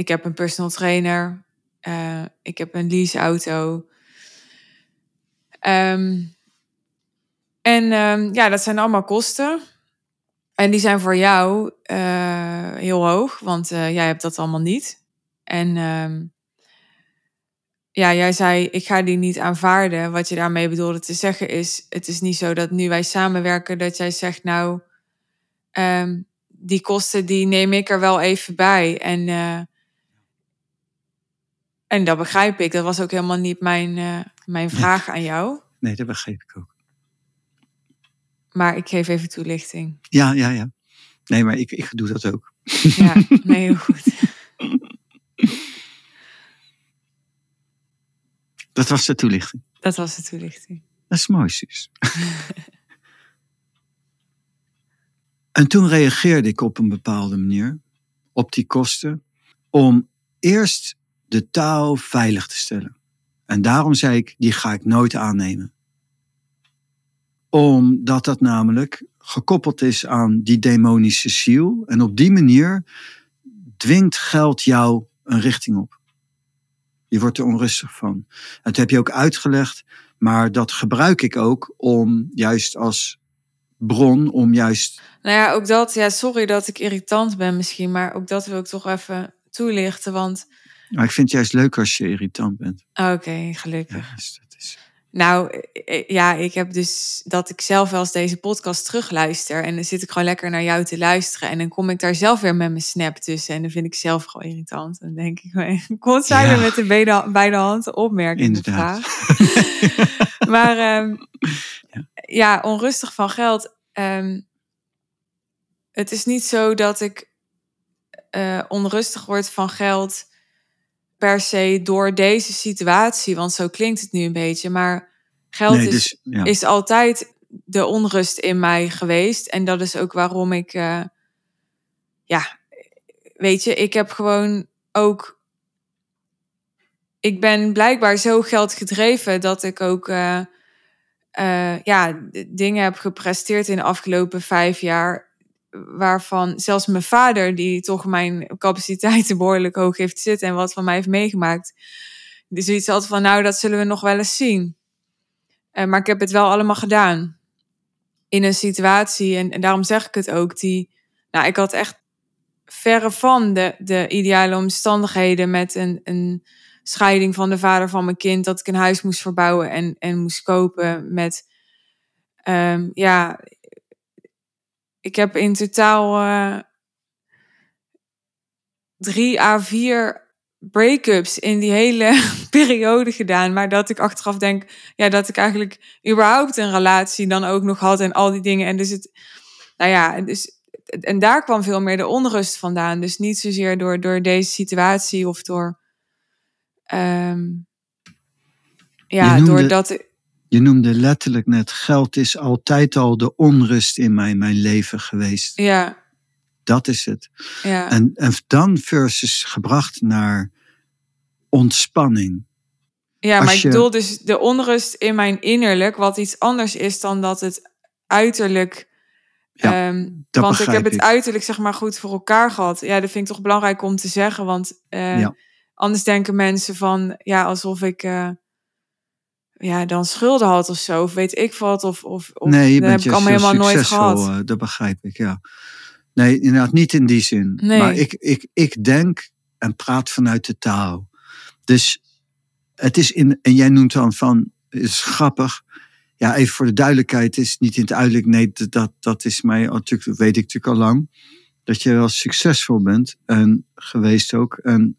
[SPEAKER 2] ik heb een personal trainer. eh, ik heb een leaseauto. Ehm, en ehm, ja, dat zijn allemaal kosten. En die zijn voor jou eh, heel hoog, want eh, jij hebt dat allemaal niet. En ehm, ja, jij zei, ik ga die niet aanvaarden. Wat je daarmee bedoelde te zeggen is, het is niet zo dat nu wij samenwerken, dat jij zegt, nou, die kosten die neem ik er wel even bij. En, en dat begrijp ik. Dat was ook helemaal niet mijn, eh, mijn vraag aan jou.
[SPEAKER 1] Nee, dat begreep ik ook.
[SPEAKER 2] Maar ik geef even toelichting.
[SPEAKER 1] Ja, ja, ja. Nee, maar ik, ik doe dat ook.
[SPEAKER 2] Ja, *laughs* nee, heel goed.
[SPEAKER 1] Dat was de toelichting.
[SPEAKER 2] Dat was de toelichting.
[SPEAKER 1] Dat is mooi, Suus. *laughs* en toen reageerde ik op een bepaalde manier op die kosten om eerst de taal veilig te stellen. En daarom zei ik, die ga ik nooit aannemen. Omdat dat namelijk gekoppeld is aan die demonische ziel. En op die manier dwingt geld jou een richting op. Je wordt er onrustig van. Dat heb je ook uitgelegd. Maar dat gebruik ik ook om juist als bron, om juist.
[SPEAKER 2] Nou ja, ook dat, ja, sorry dat ik irritant ben misschien, maar ook dat wil ik toch even toelichten. Want,
[SPEAKER 1] Maar ik vind het juist leuk als je irritant bent.
[SPEAKER 2] oké, gelukkig.
[SPEAKER 1] Ja, dus dat is...
[SPEAKER 2] Nou, eh, ja, ik heb dus dat ik zelf wel eens deze podcast terugluister. En dan zit ik gewoon lekker naar jou te luisteren. En dan kom ik daar zelf weer met mijn snap tussen. En dan vind ik zelf gewoon irritant. Dan denk ik, *laughs* kon zij
[SPEAKER 1] Ja.
[SPEAKER 2] met de beide, beide handen opmerken.
[SPEAKER 1] Inderdaad. *laughs*
[SPEAKER 2] Maar ehm,
[SPEAKER 1] Ja.
[SPEAKER 2] ja. onrustig van geld. ehm, het is niet zo dat ik eh, onrustig word van geld per se door deze situatie. Want zo klinkt het nu een beetje. Maar geld
[SPEAKER 1] Nee,
[SPEAKER 2] is,
[SPEAKER 1] dus, ja.
[SPEAKER 2] is altijd de onrust in mij geweest. En dat is ook waarom ik... eh, ja, weet je, ik heb gewoon ook ik ben blijkbaar zo geldgedreven dat ik ook eh, eh, ja, dingen heb gepresteerd in de afgelopen vijf jaar. Waarvan zelfs mijn vader, die toch mijn capaciteiten *laughs* behoorlijk hoog heeft zitten en wat van mij heeft meegemaakt, die zoiets had van, nou, dat zullen we nog wel eens zien. Uh, maar ik heb het wel allemaal gedaan. In een situatie, en, daarom zeg ik het ook, die, nou, ik had echt verre van de, de ideale omstandigheden met een, een scheiding van de vader van mijn kind, dat ik een huis moest verbouwen en, en moest kopen met, um, ja, ik heb in totaal uh, drie à vier break-ups in die hele *laughs* periode gedaan. Maar dat ik achteraf denk, ja, dat ik eigenlijk überhaupt een relatie dan ook nog had en al die dingen. En dus het, nou ja, dus, en daar kwam veel meer de onrust vandaan. Dus niet zozeer door, door deze situatie of door Um, ja, doordat.
[SPEAKER 1] Je noemde letterlijk net: geld is altijd al de onrust in mijn, mijn leven geweest.
[SPEAKER 2] Ja.
[SPEAKER 1] Dat is het.
[SPEAKER 2] Ja.
[SPEAKER 1] En, en dan versus gebracht naar ontspanning.
[SPEAKER 2] Ja, maar ik bedoel dus de onrust in mijn innerlijk, wat iets anders is dan dat het uiterlijk.
[SPEAKER 1] Ja, um,
[SPEAKER 2] want ik heb
[SPEAKER 1] ik.
[SPEAKER 2] het uiterlijk zeg maar goed voor elkaar gehad. Ja, dat vind ik toch belangrijk om te zeggen. Want uh,
[SPEAKER 1] ja.
[SPEAKER 2] Anders denken mensen van, ja, alsof ik uh, ja, dan schulden had of zo. Of weet ik wat. Of, of, of
[SPEAKER 1] nee, je bent
[SPEAKER 2] heb ik allemaal helemaal nooit gehad.
[SPEAKER 1] Uh, dat begrijp ik, ja. Nee, inderdaad, niet in die zin.
[SPEAKER 2] Nee.
[SPEAKER 1] Maar ik, ik, ik denk en praat vanuit de taal. Dus het is in, en jij noemt dan van, is grappig. Ja, even voor de duidelijkheid, is niet in het uiterlijk. Nee, dat, dat is mij natuurlijk, dat weet ik natuurlijk al lang. Dat je wel succesvol bent en geweest ook. En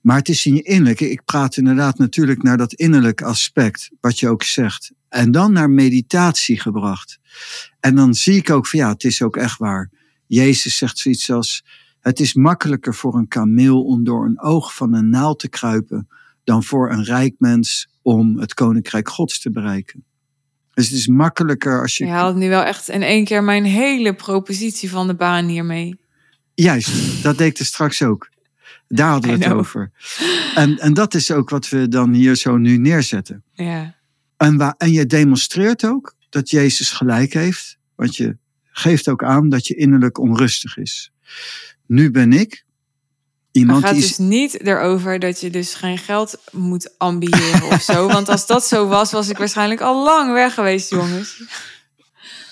[SPEAKER 1] maar het is in je innerlijke. Ik praat inderdaad natuurlijk naar dat innerlijke aspect, wat je ook zegt. En dan naar meditatie gebracht. En dan zie ik ook van ja, het is ook echt waar. Jezus zegt zoiets als: Het is makkelijker voor een kameel om door een oog van een naald te kruipen. dan voor een rijk mens om het koninkrijk Gods te bereiken. Dus het is makkelijker als je.
[SPEAKER 2] Je haalt nu wel echt in één keer mijn hele propositie van de baan hiermee.
[SPEAKER 1] Juist, dat deed ik er straks ook. Daar hadden we het over. En, en dat is ook wat we dan hier zo nu neerzetten.
[SPEAKER 2] Ja.
[SPEAKER 1] En, waar, en je demonstreert ook dat Jezus gelijk heeft. Want je geeft ook aan dat je innerlijk onrustig is. Nu ben ik iemand
[SPEAKER 2] het gaat
[SPEAKER 1] die.
[SPEAKER 2] dus niet erover dat je dus geen geld moet ambiëren of zo. Want als dat zo was, was ik waarschijnlijk al lang weg geweest, jongens.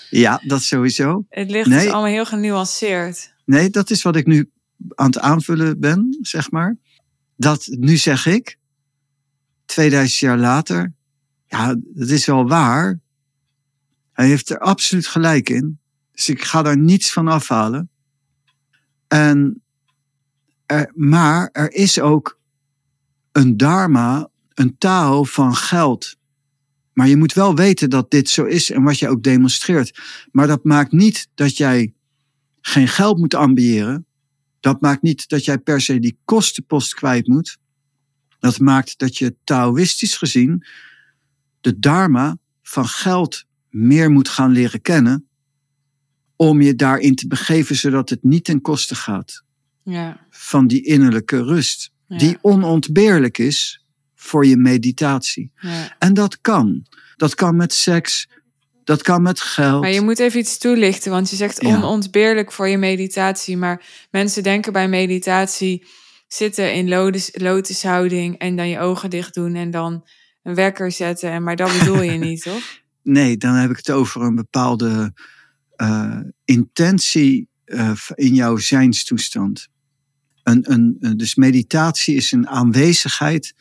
[SPEAKER 1] Ja, dat sowieso.
[SPEAKER 2] Het ligt
[SPEAKER 1] nee.
[SPEAKER 2] dus allemaal heel genuanceerd.
[SPEAKER 1] Nee, dat is wat ik nu aan het aanvullen ben, zeg maar. Dat nu zeg ik, 2000 jaar later, ja, dat is wel waar. Hij heeft er absoluut gelijk in. Dus ik ga daar niets van afhalen. En er, maar er is ook een dharma, een taal van geld. Maar je moet wel weten dat dit zo is en wat je ook demonstreert. Maar dat maakt niet dat jij geen geld moet ambiëren. Dat maakt niet dat jij per se die kostenpost kwijt moet. Dat maakt dat je Taoïstisch gezien de dharma van geld meer moet gaan leren kennen. Om je daarin te begeven, zodat het niet ten koste gaat
[SPEAKER 2] ja.
[SPEAKER 1] van die innerlijke rust.
[SPEAKER 2] Ja.
[SPEAKER 1] Die onontbeerlijk is voor je meditatie.
[SPEAKER 2] Ja.
[SPEAKER 1] En dat kan. Dat kan met seks, dat kan met geld.
[SPEAKER 2] Maar je moet even iets toelichten, want je zegt
[SPEAKER 1] Ja.
[SPEAKER 2] onontbeerlijk voor je meditatie. Maar mensen denken bij meditatie zitten in lotus, lotushouding en dan je ogen dicht doen en dan een wekker zetten. En, maar dat bedoel je *laughs* niet, toch?
[SPEAKER 1] Nee, dan heb ik het over een bepaalde eh, intentie eh, in jouw zijnstoestand. Een, een, een- dus meditatie is een aanwezigheid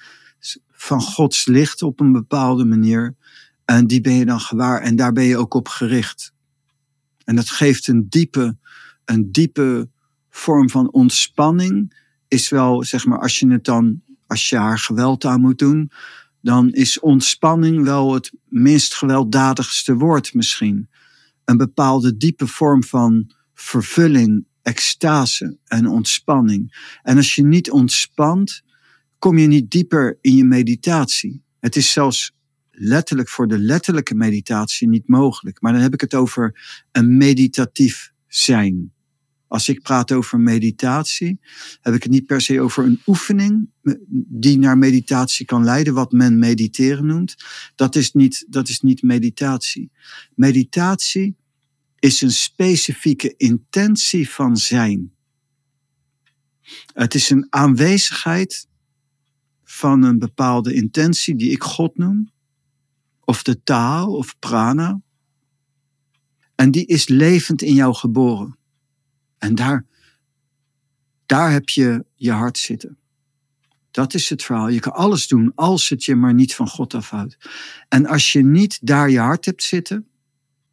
[SPEAKER 1] van Gods licht op een bepaalde manier. En die ben je dan gewaar en daar ben je ook op gericht. En dat geeft een diepe, een diepe vorm van ontspanning. Is wel, zeg maar, als je het dan, als je haar geweld aan moet doen, dan is ontspanning wel het minst gewelddadigste woord misschien. Een bepaalde diepe vorm van vervulling, extase en ontspanning. En als je niet ontspant, kom je niet dieper in je meditatie. Het is zelfs letterlijk voor de letterlijke meditatie niet mogelijk. Maar dan heb ik het over een meditatief zijn. als ik praat over meditatie, heb ik het niet per se over een oefening die naar meditatie kan leiden, wat men mediteren noemt. Dat is niet, dat is niet meditatie. Meditatie is een specifieke intentie van zijn. Het is een aanwezigheid van een bepaalde intentie die ik God noem, of de taal of prana. En die is levend in jou geboren. En daar, daar heb je je hart zitten. Dat is het verhaal. Je kan alles doen als het je maar niet van God afhoudt. En als je niet daar je hart hebt zitten,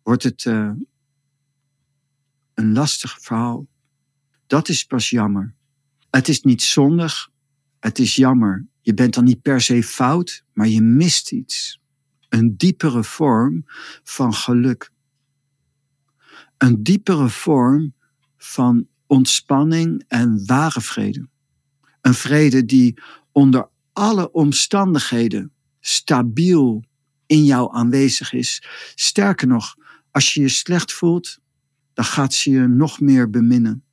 [SPEAKER 1] wordt het uh, een lastig verhaal. Dat is pas jammer. Het is niet zondig, het is jammer. Je bent dan niet per se fout, maar je mist iets. Een diepere vorm van geluk. Een diepere vorm van ontspanning en ware vrede. Een vrede die onder alle omstandigheden stabiel in jou aanwezig is. Sterker nog, als je je slecht voelt, dan gaat ze je nog meer beminnen.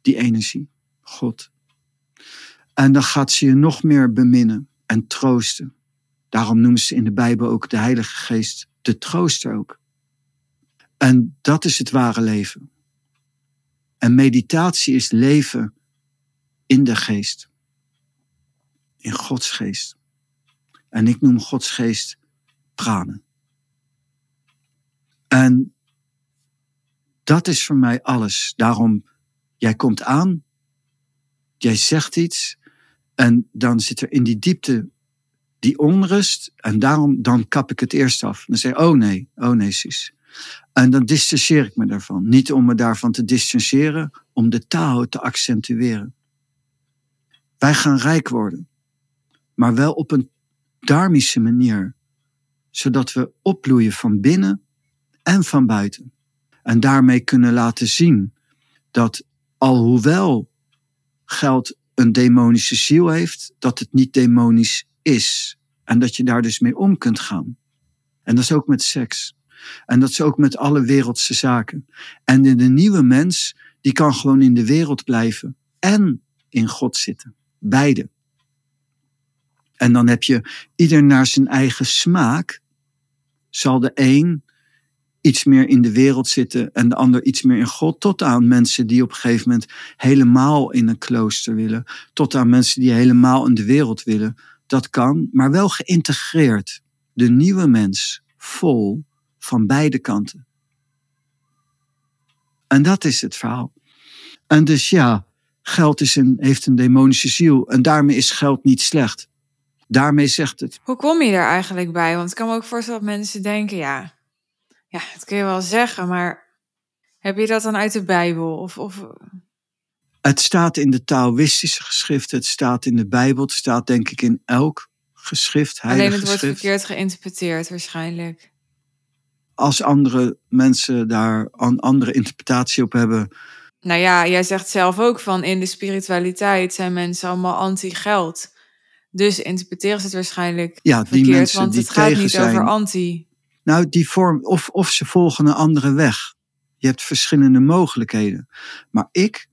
[SPEAKER 1] Die energie, God. En dan gaat ze je nog meer beminnen en troosten. Daarom noemen ze in de Bijbel ook de Heilige Geest de trooster ook. En dat is het ware leven. En meditatie is leven in de geest. In Gods geest. En ik noem Gods geest pranen. En dat is voor mij alles. Daarom, jij komt aan, jij zegt iets en dan zit er in die diepte die onrust en daarom dan kap ik het eerst af. Dan zeg ik, oh nee, oh nee, zus. En dan distancieer ik me daarvan. Niet om me daarvan te distancieren, om de taal te accentueren. Wij gaan rijk worden, maar wel op een dharmische manier, zodat we opbloeien van binnen en van buiten. En daarmee kunnen laten zien dat alhoewel geld een demonische ziel heeft, dat het niet demonisch is. En dat je daar dus mee om kunt gaan. En dat is ook met seks. En dat is ook met alle wereldse zaken. En de, nieuwe mens, die kan gewoon in de wereld blijven en in God zitten. Beide. En dan heb je ieder naar zijn eigen smaak. Zal de een iets meer in de wereld zitten en de ander iets meer in God. Tot aan mensen die op een gegeven moment helemaal in een klooster willen. Tot aan mensen die helemaal in de wereld willen. Dat kan, maar wel geïntegreerd. De nieuwe mens vol van beide kanten. En dat is het verhaal. En dus ja, geld is een, heeft een demonische ziel en daarmee is geld niet slecht. Daarmee zegt het.
[SPEAKER 2] Hoe kom je daar eigenlijk bij? Want ik kan me ook voorstellen dat mensen denken, ja, ja, dat kun je wel zeggen, maar heb je dat dan uit de Bijbel? Of, of...
[SPEAKER 1] Het staat in de Taoïstische geschriften, het staat in de Bijbel, het staat denk ik in elk geschrift.
[SPEAKER 2] Alleen het wordt verkeerd geïnterpreteerd waarschijnlijk
[SPEAKER 1] als andere mensen daar een andere interpretatie op hebben.
[SPEAKER 2] Nou ja, jij zegt zelf ook van in de spiritualiteit zijn mensen allemaal anti-geld. Dus interpreteren ze het waarschijnlijk ja, die mensen want het gaat niet zijn, over anti.
[SPEAKER 1] Nou, die vorm, of, of ze volgen een andere weg. Je hebt verschillende mogelijkheden. Maar ik,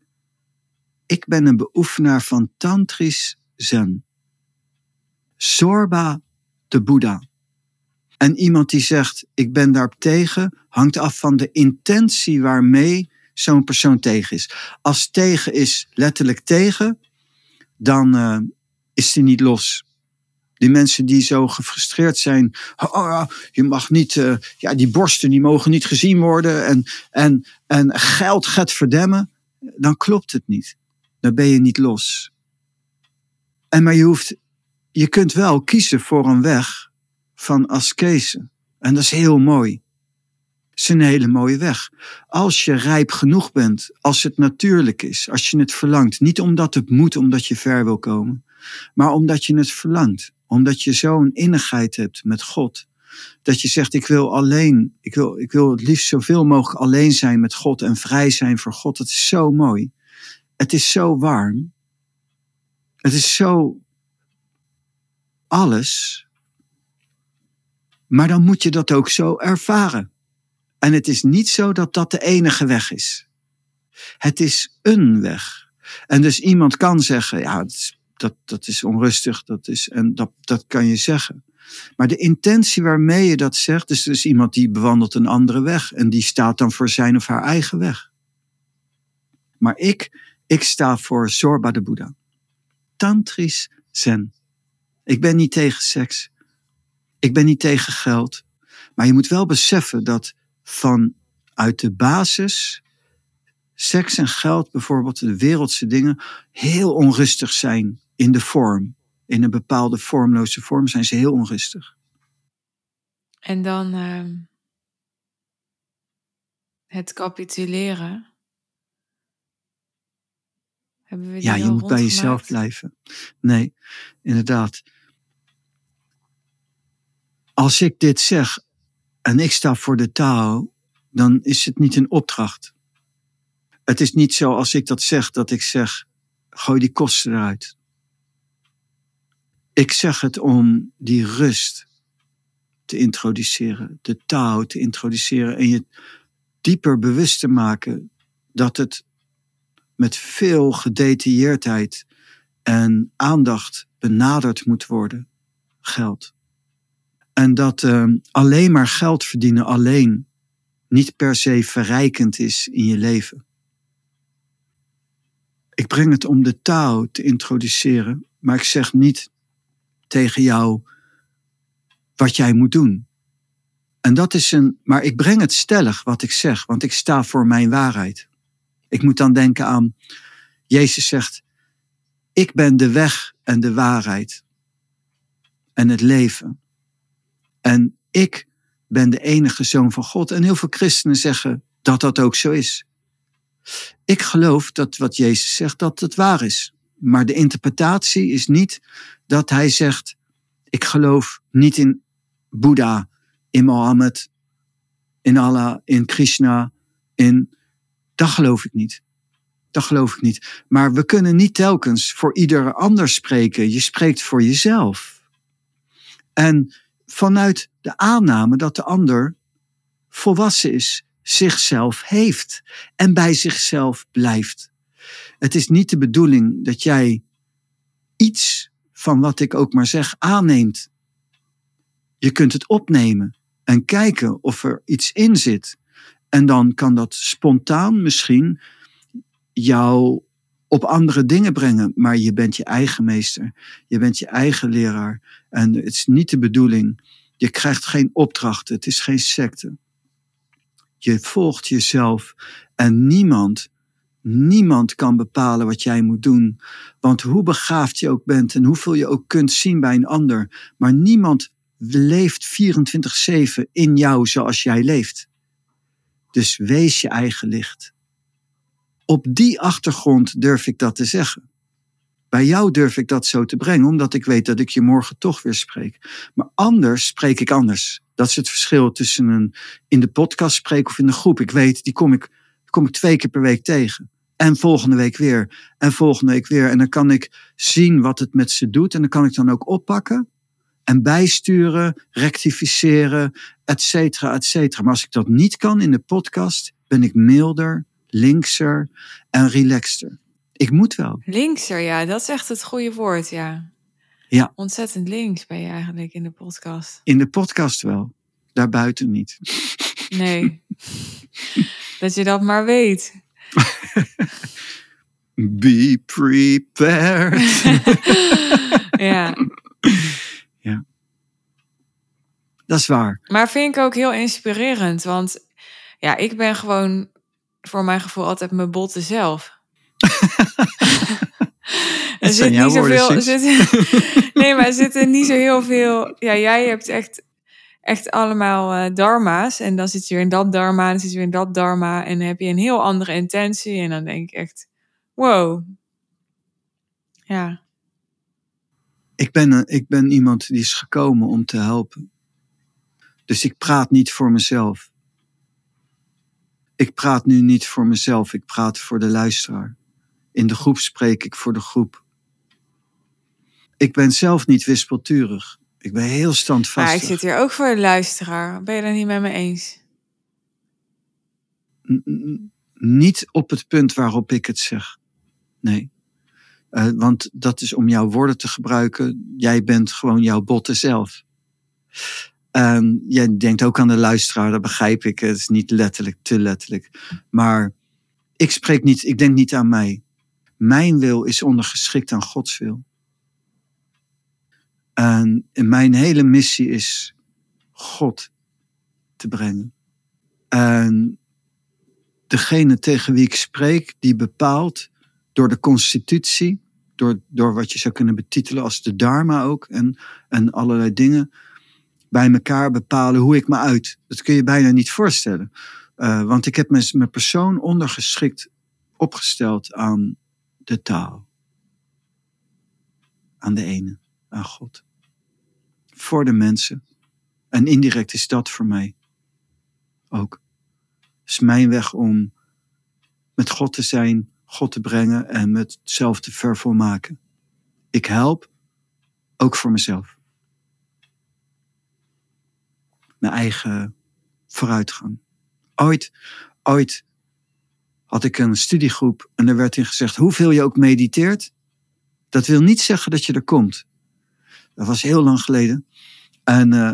[SPEAKER 1] ik ben een beoefenaar van Tantrisch Zen. Zorba de Boeddha. En iemand die zegt, ik ben daarop tegen, hangt af van de intentie waarmee zo'n persoon tegen is. Als tegen is letterlijk tegen, dan uh, is die niet los. Die mensen die zo gefrustreerd zijn, oh, je mag niet, uh, ja, die borsten die mogen niet gezien worden en, en, en geld gaat verdemmen, dan klopt het niet. Dan ben je niet los. En maar je hoeft, je kunt wel kiezen voor een weg van askese. En dat is heel mooi. Het is een hele mooie weg. Als je rijp genoeg bent, als het natuurlijk is, als je het verlangt. Niet omdat het moet, omdat je ver wil komen, maar omdat je het verlangt. Omdat je zo'n innigheid hebt met God. Dat je zegt, ik wil alleen, ik wil, ik wil het liefst zoveel mogelijk alleen zijn met God en vrij zijn voor God. Het is zo mooi. Het is zo warm. Het is zo alles maar dan moet je dat ook zo ervaren. En het is niet zo dat dat de enige weg is. Het is een weg. En dus iemand kan zeggen, ja, dat is, dat, is onrustig, dat is, en dat, dat kan je zeggen. Maar de intentie waarmee je dat zegt, dus is iemand die bewandelt een andere weg en die staat dan voor zijn of haar eigen weg. Maar ik, ik sta voor Zorba de Boeddha. Tantrisch zen. Ik ben niet tegen seks. Ik ben niet tegen geld. Maar je moet wel beseffen dat vanuit de basis seks en geld, bijvoorbeeld de wereldse dingen, heel onrustig zijn in de vorm. In een bepaalde vormloze vorm zijn ze heel onrustig.
[SPEAKER 2] En dan uh, het capituleren. Hebben we die
[SPEAKER 1] ja, je moet bij jezelf blijven. Nee, inderdaad. Als ik dit zeg en ik sta voor de taal, dan is het niet een opdracht. Het is niet zo als ik dat zeg, dat ik zeg, gooi die kosten eruit. Ik zeg het om die rust te introduceren, de taal te introduceren en je dieper bewust te maken dat het met veel gedetailleerdheid en aandacht benaderd moet worden, geld. En dat uh, alleen maar geld verdienen alleen niet per se verrijkend is in je leven. Ik breng het om de taal te introduceren, maar ik zeg niet tegen jou wat jij moet doen. En dat is een, maar ik breng het stellig wat ik zeg, want ik sta voor mijn waarheid. Ik moet dan denken aan, Jezus zegt, ik ben de weg en de waarheid en het leven. En ik ben de enige zoon van God. En heel veel christenen zeggen dat dat ook zo is. Ik geloof dat wat Jezus zegt, dat het waar is. Maar de interpretatie is niet dat hij zegt, ik geloof niet in Boeddha, in Mohammed, in Allah, in Krishna, in... Dat geloof ik niet. Dat geloof ik niet. Maar we kunnen niet telkens voor ieder ander spreken. Je spreekt voor jezelf. En vanuit de aanname dat de ander volwassen is, zichzelf heeft en bij zichzelf blijft. Het is niet de bedoeling dat jij iets van wat ik ook maar zeg aanneemt. Je kunt het opnemen en kijken of er iets in zit. En dan kan dat spontaan misschien jou op andere dingen brengen. Maar je bent je eigen meester. Je bent je eigen leraar. En het is niet de bedoeling. Je krijgt geen opdrachten. Het is geen secte. Je volgt jezelf. En niemand, niemand kan bepalen wat jij moet doen. Want hoe begaafd je ook bent en hoeveel je ook kunt zien bij een ander. Maar niemand leeft 24-7 in jou zoals jij leeft. Dus wees je eigen licht. Op die achtergrond durf ik dat te zeggen. Bij jou durf ik dat zo te brengen, omdat ik weet dat ik je morgen toch weer spreek. Maar anders spreek ik anders. Dat is het verschil tussen een in de podcast spreken of in de groep. Ik weet, die kom ik, kom ik twee keer per week tegen. En volgende week weer. En volgende week weer. En dan kan ik zien wat het met ze doet. En dan kan ik dan ook oppakken. En bijsturen, rectificeren, et cetera, et cetera. Maar als ik dat niet kan in de podcast, ben ik milder, linkser en relaxter. Ik moet wel.
[SPEAKER 2] Linkser, ja, dat is echt het goede woord, ja.
[SPEAKER 1] Ja.
[SPEAKER 2] Ontzettend links ben je eigenlijk in de podcast.
[SPEAKER 1] In de podcast wel, daarbuiten niet.
[SPEAKER 2] Nee. *laughs* dat je dat maar weet.
[SPEAKER 1] Be prepared. *laughs*
[SPEAKER 2] ja. *laughs*
[SPEAKER 1] Ja. Dat is waar.
[SPEAKER 2] Maar vind ik ook heel inspirerend, want ja, ik ben gewoon voor mijn gevoel altijd mijn botte zelf. *laughs* er zit niet zoveel. Zit, *laughs* nee, maar er zitten niet zo heel veel. Ja, jij hebt echt, echt allemaal uh, dharma's. En dan zit je weer in dat dharma. En dan zit je weer in dat dharma. En dan heb je een heel andere intentie. En dan denk ik echt: wow. Ja.
[SPEAKER 1] Ik ben, ik ben iemand die is gekomen om te helpen. Dus ik praat niet voor mezelf. Ik praat nu niet voor mezelf, ik praat voor de luisteraar. In de groep spreek ik voor de groep. Ik ben zelf niet wispelturig. Ik ben heel standvastig.
[SPEAKER 2] Maar ik zit hier ook voor de luisteraar. Ben je het niet met me eens?
[SPEAKER 1] niet op het punt waarop ik het zeg. Nee. Uh, want dat is om jouw woorden te gebruiken. Jij bent gewoon jouw botte zelf. En jij denkt ook aan de luisteraar, dat begrijp ik. Het is niet letterlijk, te letterlijk. Maar ik spreek niet, ik denk niet aan mij. Mijn wil is ondergeschikt aan Gods wil. En mijn hele missie is God te brengen. En degene tegen wie ik spreek, die bepaalt door de constitutie, door, door wat je zou kunnen betitelen als de dharma ook en, en allerlei dingen, bij elkaar bepalen hoe ik me uit. Dat kun je bijna niet voorstellen. Uh, want ik heb mijn persoon ondergeschikt opgesteld aan de taal. Aan de ene, aan God. Voor de mensen. En indirect is dat voor mij ook. Is mijn weg om met God te zijn, God te brengen en met zelf te vervolmaken. Ik help ook voor mezelf. Mijn eigen vooruitgang. Ooit, ooit had ik een studiegroep en er werd in gezegd: hoeveel je ook mediteert, dat wil niet zeggen dat je er komt. Dat was heel lang geleden. En, uh,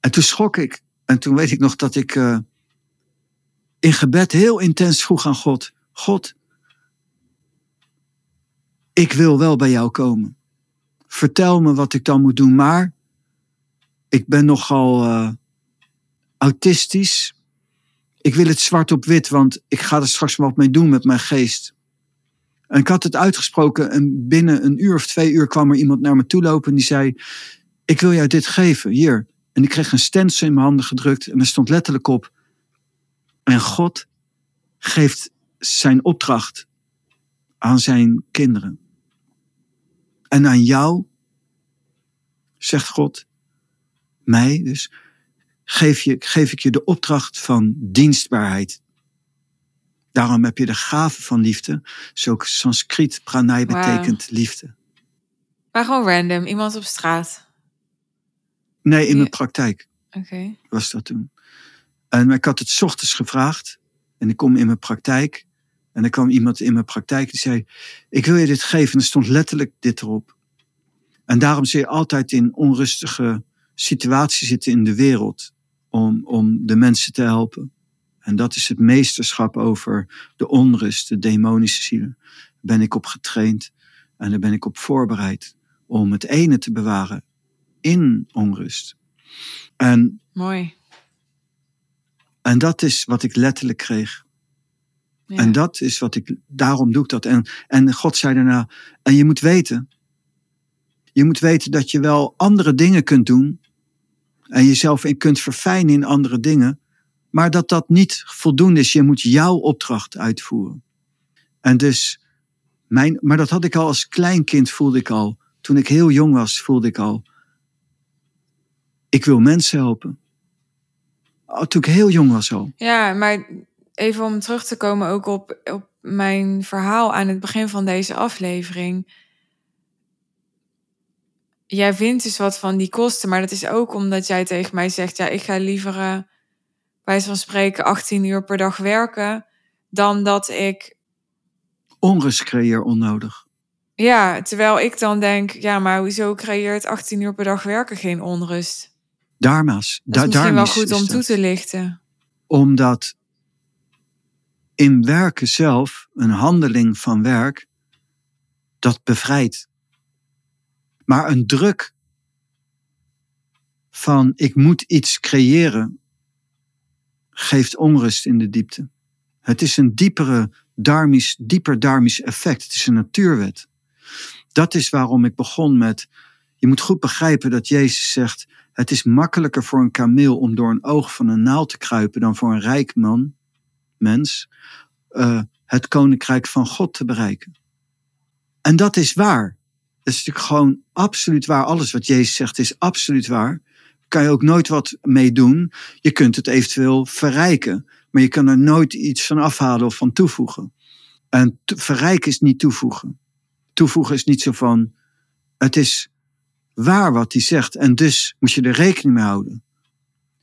[SPEAKER 1] en toen schrok ik. En toen weet ik nog dat ik uh, in gebed heel intens vroeg aan God: God, ik wil wel bij jou komen. Vertel me wat ik dan moet doen, maar ik ben nogal uh, autistisch. Ik wil het zwart op wit, want ik ga er straks wat mee doen met mijn geest. En ik had het uitgesproken en binnen een uur of twee uur kwam er iemand naar me toe lopen en die zei: Ik wil jou dit geven, hier. En ik kreeg een stencil in mijn handen gedrukt en er stond letterlijk op: En God geeft zijn opdracht aan zijn kinderen. En aan jou, zegt God, mij dus, geef, je, geef ik je de opdracht van dienstbaarheid. Daarom heb je de gave van liefde. Zo Sanskriet pranay betekent liefde.
[SPEAKER 2] Maar gewoon random, iemand op straat?
[SPEAKER 1] Nee, in mijn praktijk.
[SPEAKER 2] Oké.
[SPEAKER 1] Was dat toen. En ik had het ochtends gevraagd. En ik kom in mijn praktijk. En er kwam iemand in mijn praktijk die zei: Ik wil je dit geven. En er stond letterlijk dit erop. En daarom zul je altijd in onrustige situaties zitten in de wereld om, om de mensen te helpen. En dat is het meesterschap over de onrust, de demonische zielen. Daar ben ik op getraind en daar ben ik op voorbereid om het ene te bewaren in onrust. En,
[SPEAKER 2] Mooi.
[SPEAKER 1] En dat is wat ik letterlijk kreeg. Ja. En dat is wat ik, daarom doe ik dat. En, en God zei daarna, en je moet weten, je moet weten dat je wel andere dingen kunt doen en jezelf in kunt verfijnen in andere dingen, maar dat dat niet voldoende is. Je moet jouw opdracht uitvoeren. En dus, mijn, maar dat had ik al als kleinkind, voelde ik al. Toen ik heel jong was, voelde ik al. Ik wil mensen helpen. Oh, toen ik heel jong was al.
[SPEAKER 2] Ja, maar even om terug te komen ook op, op mijn verhaal aan het begin van deze aflevering jij vindt dus wat van die kosten, maar dat is ook omdat jij tegen mij zegt: ja, ik ga liever uh, bij van spreken 18 uur per dag werken dan dat ik.
[SPEAKER 1] Onrust creëer onnodig.
[SPEAKER 2] Ja, terwijl ik dan denk: ja, maar hoezo creëert 18 uur per dag werken geen onrust?
[SPEAKER 1] Dharma's.
[SPEAKER 2] Dat is misschien wel goed om toe te lichten.
[SPEAKER 1] Omdat in werken zelf, een handeling van werk, dat bevrijdt maar een druk van ik moet iets creëren geeft onrust in de diepte. Het is een diepere darmisch, dieper darmisch effect. Het is een natuurwet. Dat is waarom ik begon met. Je moet goed begrijpen dat Jezus zegt: Het is makkelijker voor een kameel om door een oog van een naald te kruipen dan voor een rijk man, mens, uh, het koninkrijk van God te bereiken. En dat is waar. Dat is natuurlijk gewoon absoluut waar. Alles wat Jezus zegt is absoluut waar. Kan je ook nooit wat mee doen. Je kunt het eventueel verrijken, maar je kan er nooit iets van afhalen of van toevoegen. En verrijken is niet toevoegen. Toevoegen is niet zo van, het is waar wat hij zegt en dus moet je er rekening mee houden.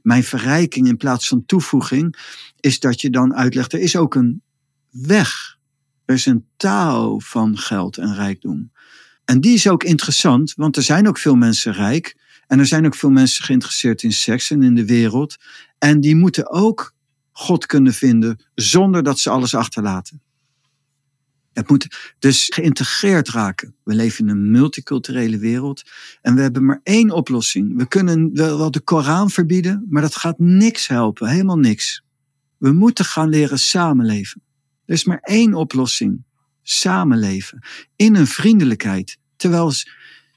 [SPEAKER 1] Mijn verrijking in plaats van toevoeging, is dat je dan uitlegt, er is ook een weg. Er is een taal van geld en rijkdom. En die is ook interessant, want er zijn ook veel mensen rijk. En er zijn ook veel mensen geïnteresseerd in seks en in de wereld. En die moeten ook God kunnen vinden zonder dat ze alles achterlaten. Het moet dus geïntegreerd raken. We leven in een multiculturele wereld en we hebben maar één oplossing. We kunnen wel de Koran verbieden, maar dat gaat niks helpen, helemaal niks. We moeten gaan leren samenleven. Er is maar één oplossing. Samenleven. In een vriendelijkheid. Terwijl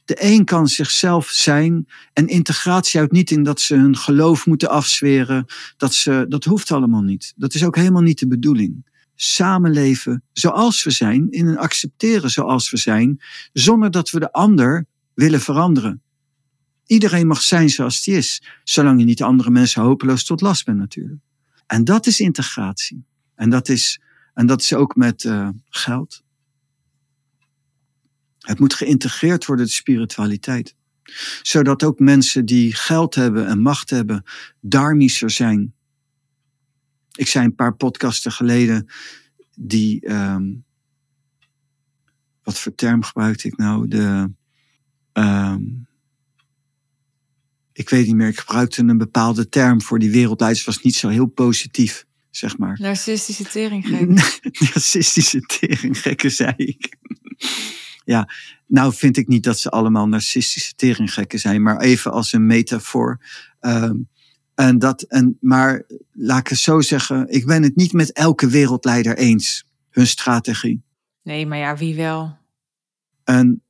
[SPEAKER 1] de een kan zichzelf zijn en integratie houdt niet in dat ze hun geloof moeten afzweren. Dat, ze, dat hoeft allemaal niet. Dat is ook helemaal niet de bedoeling. Samenleven zoals we zijn, in een accepteren zoals we zijn, zonder dat we de ander willen veranderen. Iedereen mag zijn zoals hij is, zolang je niet andere mensen hopeloos tot last bent natuurlijk. En dat is integratie. En dat is, en dat is ook met uh, geld. Het moet geïntegreerd worden, de spiritualiteit. Zodat ook mensen die geld hebben en macht hebben, darmischer zijn. Ik zei een paar podcasten geleden, die, um, wat voor term gebruikte ik nou? De, um, ik weet niet meer, ik gebruikte een bepaalde term voor die wereldleiders, was niet zo heel positief, zeg maar.
[SPEAKER 2] Narcistische teringgekken. *laughs*
[SPEAKER 1] Narcistische teringgekken, zei ik. ja, nou vind ik niet dat ze allemaal narcistische teringgekken zijn, maar even als een metafoor. Um, en dat, en, maar laat ik het zo zeggen, ik ben het niet met elke wereldleider eens, hun strategie.
[SPEAKER 2] Nee, maar ja, wie wel?
[SPEAKER 1] En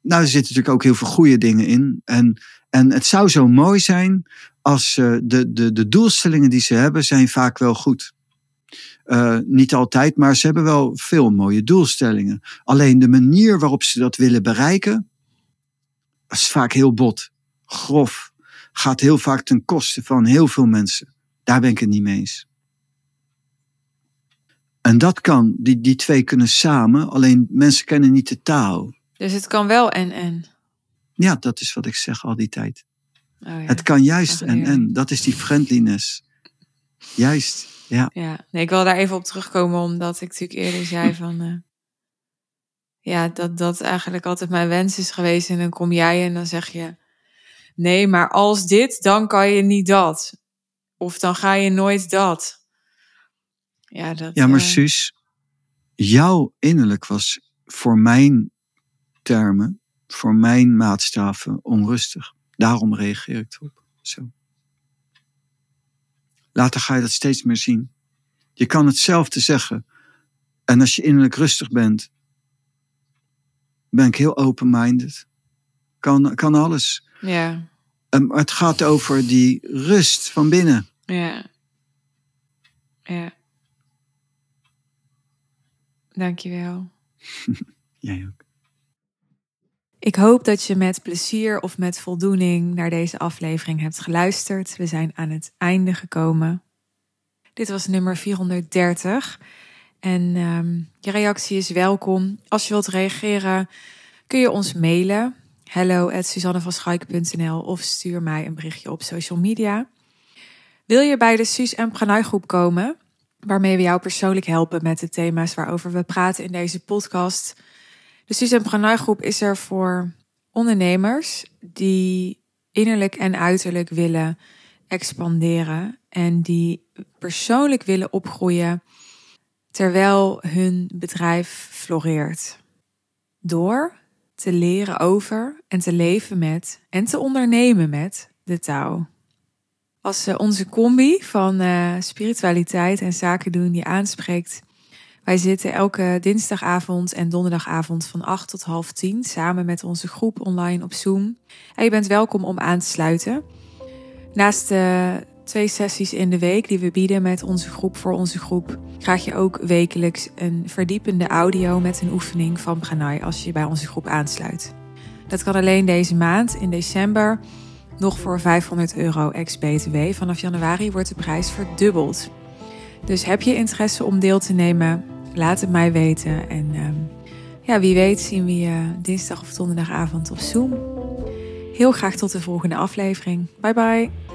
[SPEAKER 1] nou, er zitten natuurlijk ook heel veel goede dingen in. En, en het zou zo mooi zijn als uh, de, de, de doelstellingen die ze hebben, zijn vaak wel goed. Uh, niet altijd, maar ze hebben wel veel mooie doelstellingen. Alleen de manier waarop ze dat willen bereiken, is vaak heel bot, grof, gaat heel vaak ten koste van heel veel mensen. Daar ben ik het niet mee eens. En dat kan, die, die twee kunnen samen, alleen mensen kennen niet de taal.
[SPEAKER 2] Dus het kan wel en en.
[SPEAKER 1] Ja, dat is wat ik zeg al die tijd. Oh ja. Het kan juist en en. Dat is die friendliness. Juist, ja.
[SPEAKER 2] Ja, nee, ik wil daar even op terugkomen, omdat ik natuurlijk eerder zei *laughs* van... Uh, ja, dat dat eigenlijk altijd mijn wens is geweest. En dan kom jij en dan zeg je... Nee, maar als dit, dan kan je niet dat. Of dan ga je nooit dat. Ja, dat,
[SPEAKER 1] ja maar uh... Suus, jouw innerlijk was voor mijn termen, voor mijn maatstaven onrustig. Daarom reageer ik erop. Zo. Later ga je dat steeds meer zien. Je kan hetzelfde zeggen. En als je innerlijk rustig bent, ben ik heel open-minded. Kan, kan alles.
[SPEAKER 2] Ja.
[SPEAKER 1] Um, het gaat over die rust van binnen.
[SPEAKER 2] Ja. Ja. Dankjewel. *laughs*
[SPEAKER 1] Jij ook.
[SPEAKER 2] Ik hoop dat je met plezier of met voldoening naar deze aflevering hebt geluisterd. We zijn aan het einde gekomen. Dit was nummer 430. En um, je reactie is welkom. Als je wilt reageren, kun je ons mailen. Hello of stuur mij een berichtje op social media. Wil je bij de Suus en groep komen, waarmee we jou persoonlijk helpen met de thema's waarover we praten in deze podcast? De Suus en groep is er voor ondernemers die innerlijk en uiterlijk willen expanderen en die persoonlijk willen opgroeien terwijl hun bedrijf floreert. Door te leren over en te leven met en te ondernemen met de touw. Als onze combi van uh, spiritualiteit en zaken doen die aanspreekt, wij zitten elke dinsdagavond en donderdagavond van 8 tot half 10 samen met onze groep online op Zoom. En je bent welkom om aan te sluiten. Naast de twee sessies in de week die we bieden met onze groep voor onze groep, krijg je ook wekelijks een verdiepende audio met een oefening van Pranay als je bij onze groep aansluit. Dat kan alleen deze maand in december nog voor 500 euro ex-BTW. Vanaf januari wordt de prijs verdubbeld. Dus heb je interesse om deel te nemen? Laat het mij weten. En um, ja, wie weet zien we je dinsdag of donderdagavond op Zoom. Heel graag tot de volgende aflevering. Bye bye.